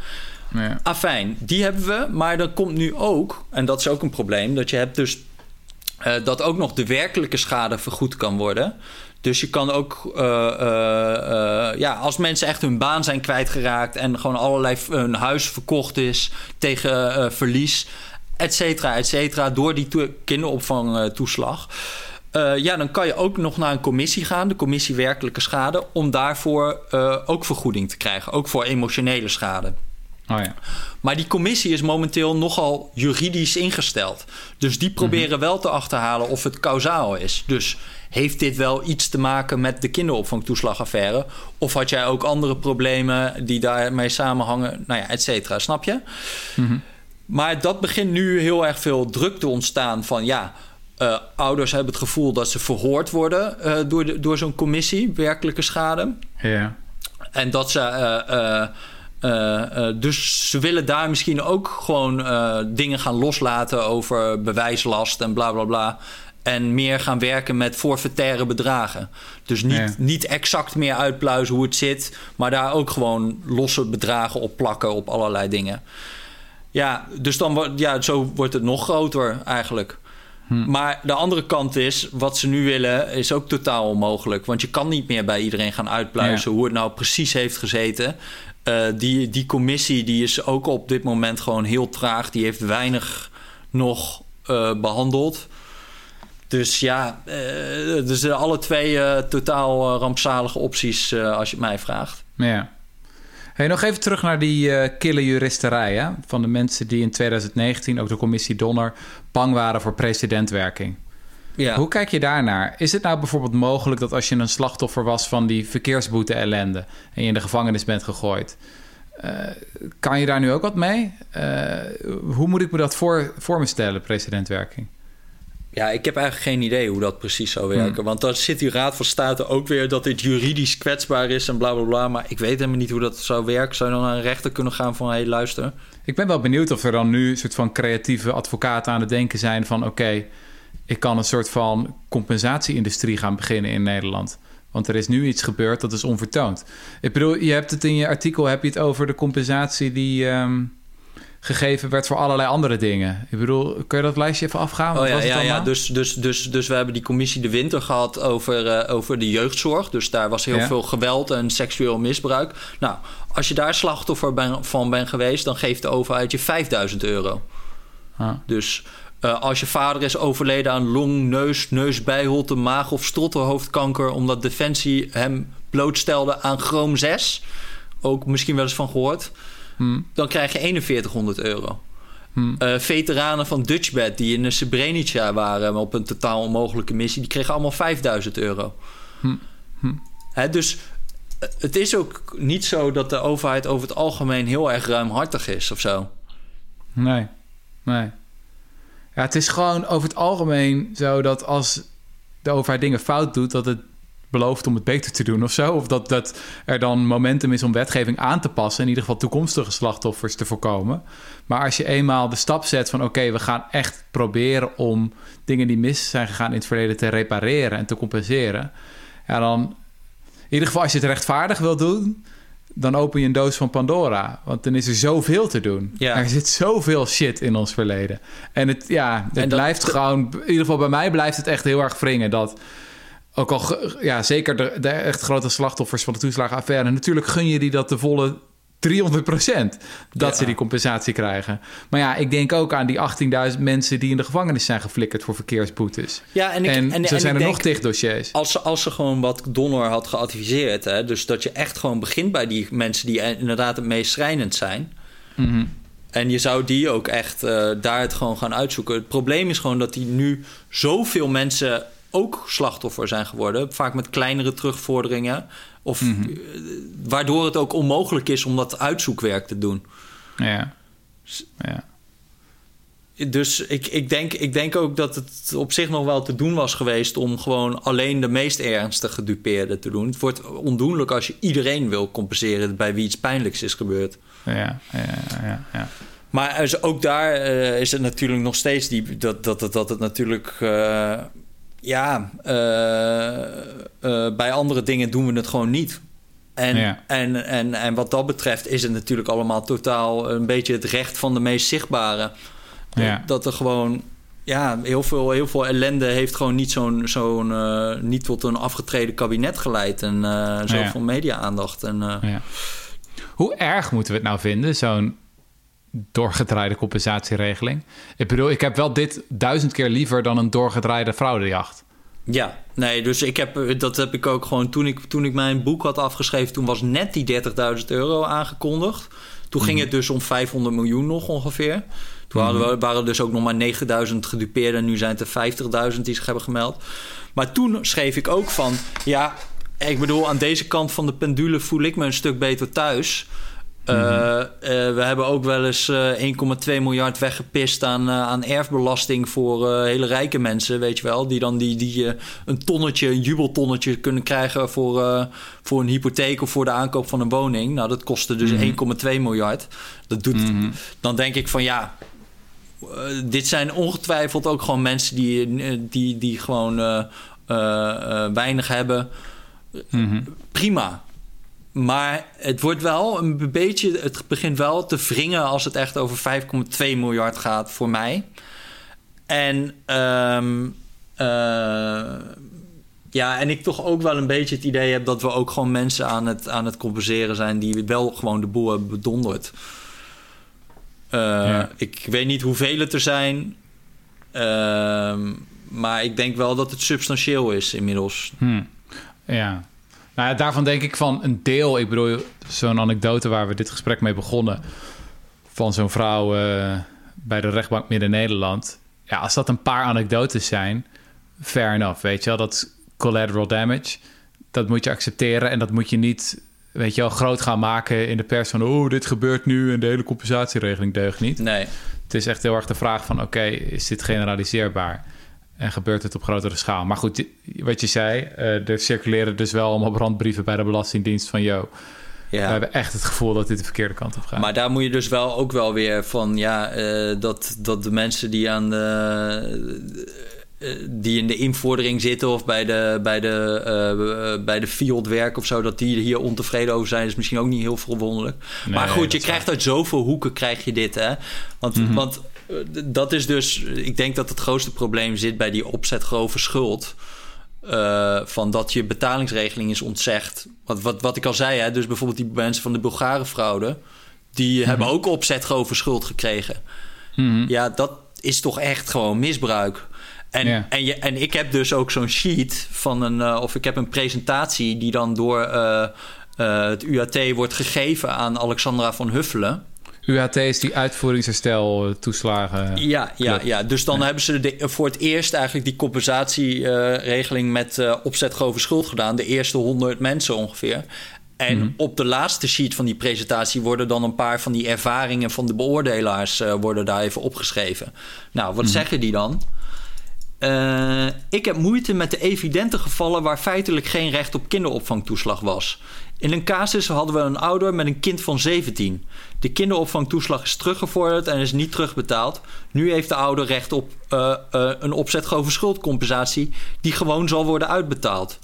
Ja. Afijn, die hebben we. Maar dan komt nu ook, en dat is ook een probleem, dat je hebt dus uh, dat ook nog de werkelijke schade vergoed kan worden. Dus je kan ook, uh, uh, ja, als mensen echt hun baan zijn kwijtgeraakt en gewoon allerlei hun huis verkocht is tegen verlies, et cetera, et cetera, door die kinderopvangtoeslag. Uh, ja, dan kan je ook nog naar een commissie gaan, de commissie werkelijke schade, om daarvoor ook vergoeding te krijgen, ook voor emotionele schade. Oh ja. Maar die commissie is momenteel nogal juridisch ingesteld. Dus die proberen mm -hmm. wel te achterhalen of het kausaal is. Dus heeft dit wel iets te maken met de kinderopvangtoeslagaffaire? Of had jij ook andere problemen die daarmee samenhangen? Nou ja, et cetera, snap je? Mm -hmm. Maar dat begint nu heel erg veel druk te ontstaan van ja uh, ouders hebben het gevoel dat ze verhoord worden uh, door, de, door zo'n commissie, werkelijke schade. Ja. En dat ze. Uh, dus ze willen daar misschien ook gewoon dingen gaan loslaten over bewijslast en bla bla bla. En meer gaan werken met forfaitaire bedragen. Dus niet, ja. niet exact meer uitpluizen hoe het zit, maar daar ook gewoon losse bedragen op plakken op allerlei dingen. Ja, dus dan wordt ja, zo wordt het nog groter eigenlijk. Hm. Maar de andere kant is, wat ze nu willen, is ook totaal onmogelijk. Want je kan niet meer bij iedereen gaan uitpluizen hoe het nou precies heeft gezeten. Uh, die, die commissie die is ook op dit moment gewoon heel traag. Die heeft weinig nog uh, behandeld. Dus ja, uh, dus alle twee totaal rampzalige opties als je het mij vraagt. Ja. Hey, nog even terug naar die kille juristerij hè? van de mensen die in 2019, ook de commissie Donner, bang waren voor precedentwerking. Ja. Hoe kijk je daarnaar? Is het nou bijvoorbeeld mogelijk dat als je een slachtoffer was van die verkeersboete-ellende en je in de gevangenis bent gegooid, uh, kan je daar nu ook wat mee? Uh, hoe moet ik me dat voor, voor me stellen, precedentwerking? Ja, ik heb eigenlijk geen idee hoe dat precies zou werken. Hmm. Want dan zit die Raad van State ook weer dat dit juridisch kwetsbaar is en bla bla bla. Maar ik weet helemaal niet hoe dat zou werken. Zou je dan naar een rechter kunnen gaan van hé, hey, luister. Ik ben wel benieuwd of er dan nu een soort van creatieve advocaten aan het denken zijn van oké, ik kan een soort van compensatieindustrie gaan beginnen in Nederland. Want er is nu iets gebeurd dat is onvertoond. Ik bedoel, je hebt het in je artikel heb je het over de compensatie die. Um, gegeven werd voor allerlei andere dingen. Ik bedoel, kun je dat lijstje even afgaan? Oh, ja, ja, ja. Dus, dus, dus, dus we hebben die commissie de winter gehad over, uh, over de jeugdzorg. Dus daar was heel ja. veel geweld en seksueel misbruik. Nou, als je daar slachtoffer ben, van bent geweest, dan geeft de overheid je 5000 euro. Ah. Dus uh, als je vader is overleden aan long, neus, neusbijholte, maag of strottenhoofdkanker, omdat Defensie hem blootstelde aan chroom 6, ook misschien wel eens van gehoord Hmm. dan krijg je 4100 euro. Hmm. Uh, veteranen van Dutchbed die in de Srebrenica waren op een totaal onmogelijke missie, die kregen allemaal 5000 euro. Hmm. Hè, dus het is ook niet zo dat de overheid over het algemeen heel erg ruimhartig is of zo. Nee, nee. Ja, het is gewoon over het algemeen zo dat als de overheid dingen fout doet, dat het belooft om het beter te doen of zo. Of dat, dat er dan momentum is om wetgeving aan te passen. In ieder geval toekomstige slachtoffers te voorkomen. Maar als je eenmaal de stap zet van oké, we gaan echt proberen om dingen die mis zijn gegaan in het verleden te repareren en te compenseren. Ja, dan in ieder geval als je het rechtvaardig wil doen, dan open je een doos van Pandora. Want dan is er zoveel te doen. Ja. Er zit zoveel shit in ons verleden. En het, ja, het En dat- blijft gewoon... In ieder geval bij mij blijft het echt heel erg wringen... dat ook al, ja, zeker de, de echt grote slachtoffers van de toeslagenaffaire... natuurlijk gun je die dat de volle 300% dat Ja. ze die compensatie krijgen. Maar ja, ik denk ook aan die 18.000 mensen... die in de gevangenis zijn geflikkerd voor verkeersboetes. Ja, en, ik, en, en, zo en zijn er nog tig dossiers. Als ze, als ze gewoon wat Donner had geadviseerd, hè, dus dat je echt gewoon begint bij die mensen die inderdaad het meest schrijnend zijn. Mhm. En je zou die ook echt eh, daar het gewoon gaan uitzoeken. Het probleem is gewoon dat die nu zoveel mensen ook slachtoffer zijn geworden. Vaak met kleinere terugvorderingen. Of Mhm. eh, waardoor het ook onmogelijk is om dat uitzoekwerk te doen. Ja. ja. Dus ik, ik, denk, ik denk ook dat het op zich nog wel te doen was geweest om gewoon alleen de meest ernstige gedupeerden te doen. Het wordt ondoenlijk als je iedereen wil compenseren bij wie iets pijnlijks is gebeurd. Ja, ja, ja, ja. Maar ook daar eh, is het natuurlijk nog steeds die, dat, dat, dat, dat het natuurlijk. eh, ja, eh, eh, bij andere dingen doen we het gewoon niet. En, Ja. en, en, en wat dat betreft is het natuurlijk allemaal totaal een beetje het recht van de meest zichtbare. Ja. Dat er gewoon. Ja, heel veel, heel veel ellende heeft gewoon niet zo'n. zo'n eh, niet tot een afgetreden kabinet geleid. En eh zoveel media-aandacht. En, eh, Ja. Hoe erg moeten we het nou vinden, zo'n doorgedraaide compensatieregeling? Ik bedoel, ik heb wel dit duizend keer liever dan een doorgedraaide fraudejacht. Ja, nee, dus ik heb, eh, dat heb ik ook gewoon toen ik, toen ik mijn boek had afgeschreven, toen was net die 30.000 euro aangekondigd. Toen ging het dus om 500 miljoen nog ongeveer. Toen hadden we, waren er dus ook nog maar 9000 gedupeerden. En nu zijn het er 50.000 die zich hebben gemeld. Maar toen schreef ik ook van... Ja, ik bedoel, aan deze kant van de pendule voel ik me een stuk beter thuis. Eh, eh, we hebben ook wel eens eh, 1,2 miljard weggepist aan, eh, aan erfbelasting voor eh, hele rijke mensen, weet je wel. Die dan die, die eh, een tonnetje, een jubeltonnetje kunnen krijgen voor, eh, voor een hypotheek of voor de aankoop van een woning. Nou, dat kostte dus 1,2 miljard. Dat doet, Dan denk ik van ja, eh, dit zijn ongetwijfeld ook gewoon mensen die, eh, die, die gewoon eh, eh, eh, weinig hebben. Prima. Maar het wordt wel een beetje. Het begint wel te wringen als het echt over 5,2 miljard gaat voor mij. En. ehm, eh, ja, en ik toch ook wel een beetje het idee heb dat we ook gewoon mensen aan het, aan het compenseren zijn die wel gewoon de boel hebben bedonderd. Eh, Ja. Ik weet niet hoeveel het er zijn. ehm, maar ik denk wel dat het substantieel is inmiddels. Hm. Ja. Nou ja, daarvan denk ik van een deel. Ik bedoel, zo'n anekdote waar we dit gesprek mee begonnen. Van zo'n vrouw eh, bij de rechtbank Midden-Nederland. Ja, als dat een paar anekdotes zijn, fair enough. Weet je wel, dat collateral damage. Dat moet je accepteren en dat moet je niet, weet je wel, groot gaan maken in de pers van... oh, dit gebeurt nu en de hele compensatieregeling deugt niet. Nee. Het is echt heel erg de vraag van... oké, is dit generaliseerbaar? En gebeurt het op grotere schaal? Maar goed, wat je zei... eh, er circuleren dus wel allemaal brandbrieven bij de Belastingdienst van... yo, we Ja. hebben echt het gevoel dat dit de verkeerde kant op gaat. Maar daar moet je dus wel ook wel weer van, ja, eh, dat, dat de mensen die aan de. eh, die in de invordering zitten of bij de, bij de, eh, bij de field werken of zo, dat die hier ontevreden over zijn, is misschien ook niet heel verwonderlijk. Nee, maar goed, je krijgt uit zoveel hoeken krijg je dit, hè? Want, want eh, dat is dus, ik denk dat het grootste probleem zit bij die opzetgrove schuld. Eh, van dat je betalingsregeling is ontzegd. Wat, wat, wat ik al zei, hè, dus bijvoorbeeld die mensen van de Bulgarenfraude... die hebben ook opzetgrove schuld gekregen. Mhm. Ja, dat is toch echt gewoon misbruik. En, en, je, en ik heb dus ook zo'n sheet van een... eh, of ik heb een presentatie die dan door eh, eh, het UAT wordt gegeven aan Alexandra van Huffelen... UHT is die uitvoeringsherstel eh, toeslagen. Ja, ja, ja. dus dan hebben ze de, voor het eerst eigenlijk die compensatieregeling met eh opzetgrove schuld gedaan. De eerste 100 mensen ongeveer. En Mhm. op de laatste sheet van die presentatie worden dan een paar van die ervaringen van de beoordelaars eh, worden daar even opgeschreven. Nou, wat zeggen die dan? Ik heb moeite met de evidente gevallen waar feitelijk geen recht op kinderopvangtoeslag was. In een casus hadden we een ouder met een kind van 17. De kinderopvangtoeslag is teruggevorderd en is niet terugbetaald. Nu heeft de ouder recht op eh, eh, een opzetgrove schuldcompensatie die gewoon zal worden uitbetaald.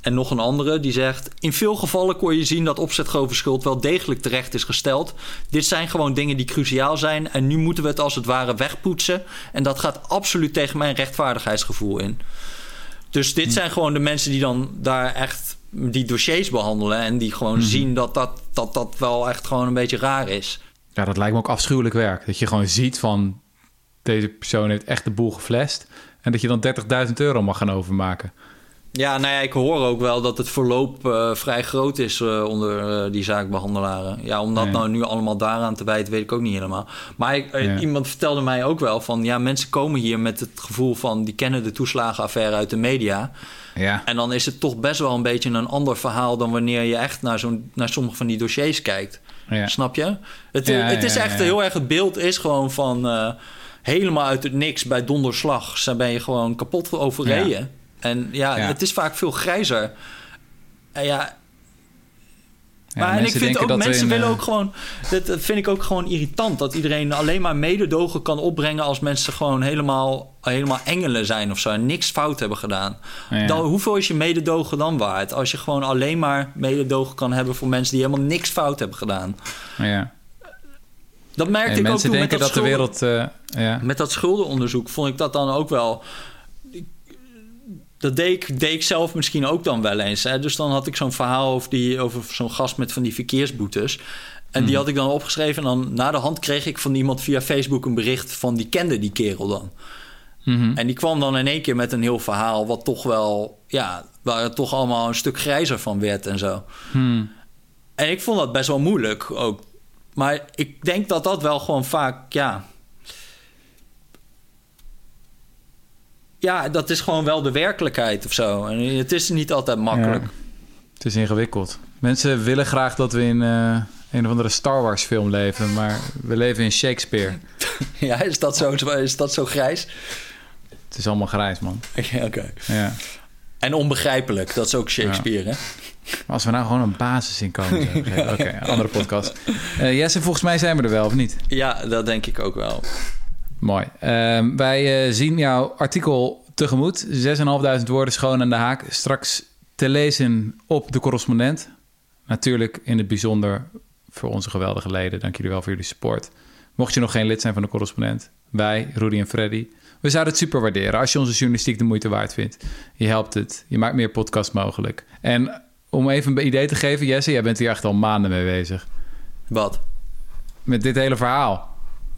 En nog een andere die zegt: In veel gevallen kon je zien dat opzetgrove schuld wel degelijk terecht is gesteld. Dit zijn gewoon dingen die cruciaal zijn en nu moeten we het als het ware wegpoetsen. En dat gaat absoluut tegen mijn rechtvaardigheidsgevoel in. Dus dit zijn gewoon de mensen die dan daar echt die dossiers behandelen en die gewoon zien dat dat, dat dat wel echt gewoon een beetje raar is. Ja, dat lijkt me ook afschuwelijk werk. Dat je gewoon ziet van deze persoon heeft echt de boel geflasht. En dat je dan 30.000 euro mag gaan overmaken. Ja, nou ja, ik hoor ook wel dat het verloop eh, vrij groot is eh, onder eh, die zaakbehandelaren. Ja, om dat nou nu allemaal daaraan te wijten, weet ik ook niet helemaal. Maar ik, Ja. iemand vertelde mij ook wel van... ja, mensen komen hier met het gevoel van... die kennen de toeslagenaffaire uit de media. Ja. En dan is het toch best wel een beetje een ander verhaal... dan wanneer je echt naar, zo'n, naar sommige van die dossiers kijkt. ja. Snap je? Het, Ja, het is echt heel erg... het beeld is gewoon van... helemaal uit het niks bij donderslag... Ben je gewoon kapot overreden. En ja, Ja. het is vaak veel grijzer. En ja, Ja, maar en ik vind ook, mensen in, willen eh, ook gewoon... Dat vind ik ook gewoon irritant. Dat iedereen alleen maar mededogen kan opbrengen... als mensen gewoon helemaal, helemaal engelen zijn of zo... en niks fout hebben gedaan. Ja. Dan, hoeveel is je mededogen dan waard? Als je gewoon alleen maar mededogen kan hebben... voor mensen die helemaal niks fout hebben gedaan. Ja. Dat merkte En ik ook toen met denken dat, dat, de wereld... eh, ja. met dat schuldenonderzoek vond ik dat dan ook wel. Dat deed ik, deed ik zelf misschien ook dan wel eens. Hè? Dus dan had ik zo'n verhaal over, die, over zo'n gast met van die verkeersboetes. En Mhm. die had ik dan opgeschreven. En dan na de hand kreeg ik van iemand via Facebook een bericht van die kende die kerel dan. Mhm. En die kwam dan in één keer met een heel verhaal, wat toch wel, ja, waar het toch allemaal een stuk grijzer van werd en zo. Hmm. En ik vond dat best wel moeilijk ook. Maar ik denk dat dat wel gewoon vaak, ja. Ja, dat is gewoon wel de werkelijkheid of zo. En het is niet altijd makkelijk. Ja. Het is ingewikkeld. Mensen willen graag dat we in eh, een of andere Star Wars film leven, maar we leven in Shakespeare. <laughs> Ja, is, dat zo, is dat zo grijs? Het is allemaal grijs, man. <laughs> Oké. Ja. En onbegrijpelijk, dat is ook Shakespeare, hè? Maar Als we nou gewoon een basisinkomen zouden geven. <laughs> Oké, andere podcast. Eh Jesse, volgens mij zijn we er wel, of niet? Ja, dat denk ik ook wel. Mooi. Ehm, wij eh, zien jouw artikel tegemoet. 6.500 woorden schoon aan de haak. Straks te lezen op de correspondent. Natuurlijk in het bijzonder voor onze geweldige leden. Dank jullie wel voor jullie support. Mocht je nog geen lid zijn van de correspondent, wij, Rudy en Freddy, we zouden het super waarderen als je onze journalistiek de moeite waard vindt. Je helpt het, je maakt meer podcasts mogelijk. En om even een idee te geven, Jesse, jij bent hier echt al maanden mee bezig. Wat? Met dit hele verhaal.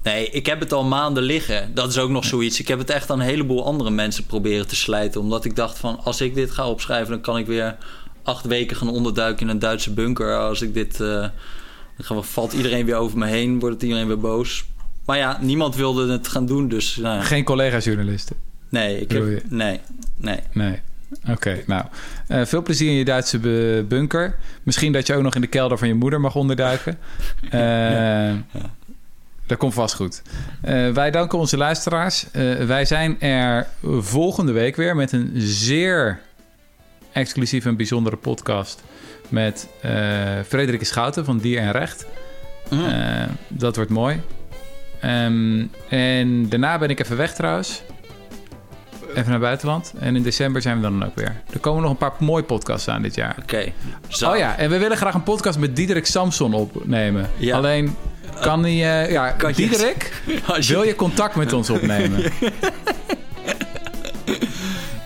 Nee, ik heb het al maanden liggen. Dat is ook nog zoiets. Ik heb het echt aan een heleboel andere mensen proberen te slijten. Omdat ik dacht van, als ik dit ga opschrijven... dan kan ik weer acht weken gaan onderduiken in een Duitse bunker. Als ik dit... eh, dan valt iedereen weer over me heen. Wordt het iedereen weer boos. Maar ja, niemand wilde het gaan doen. Dus nou, ja. Geen collega-journalisten. nee, ik heb, nee, nee. Nee. Oké, nou. eh, veel plezier in je Duitse bu- bunker. Misschien dat je ook nog in de kelder van je moeder mag onderduiken. <laughs> Eh, Dat komt vast goed. Eh, wij danken onze luisteraars. Eh, wij zijn er volgende week weer met een zeer exclusieve en bijzondere podcast. Met eh Frederik Schouten van Dier en Recht. Mm. Eh, dat wordt mooi. Ehm, en daarna ben ik even weg trouwens. Even naar buitenland. En in december zijn we dan ook weer. Er komen nog een paar mooie podcasts aan dit jaar. Oké. Oh ja, en we willen graag een podcast met Diederik Samson opnemen. Ja. Alleen kan hij... eh, ja, Kan Diederik, <laughs> je- wil je contact met ons opnemen? <laughs>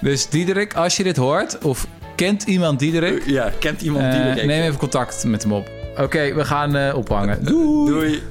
dus Diederik, als je dit hoort... of kent iemand Diederik... Ja, kent iemand eh, er neem even contact met hem op. Oké, we gaan eh, ophangen. <laughs> Doei! Doei.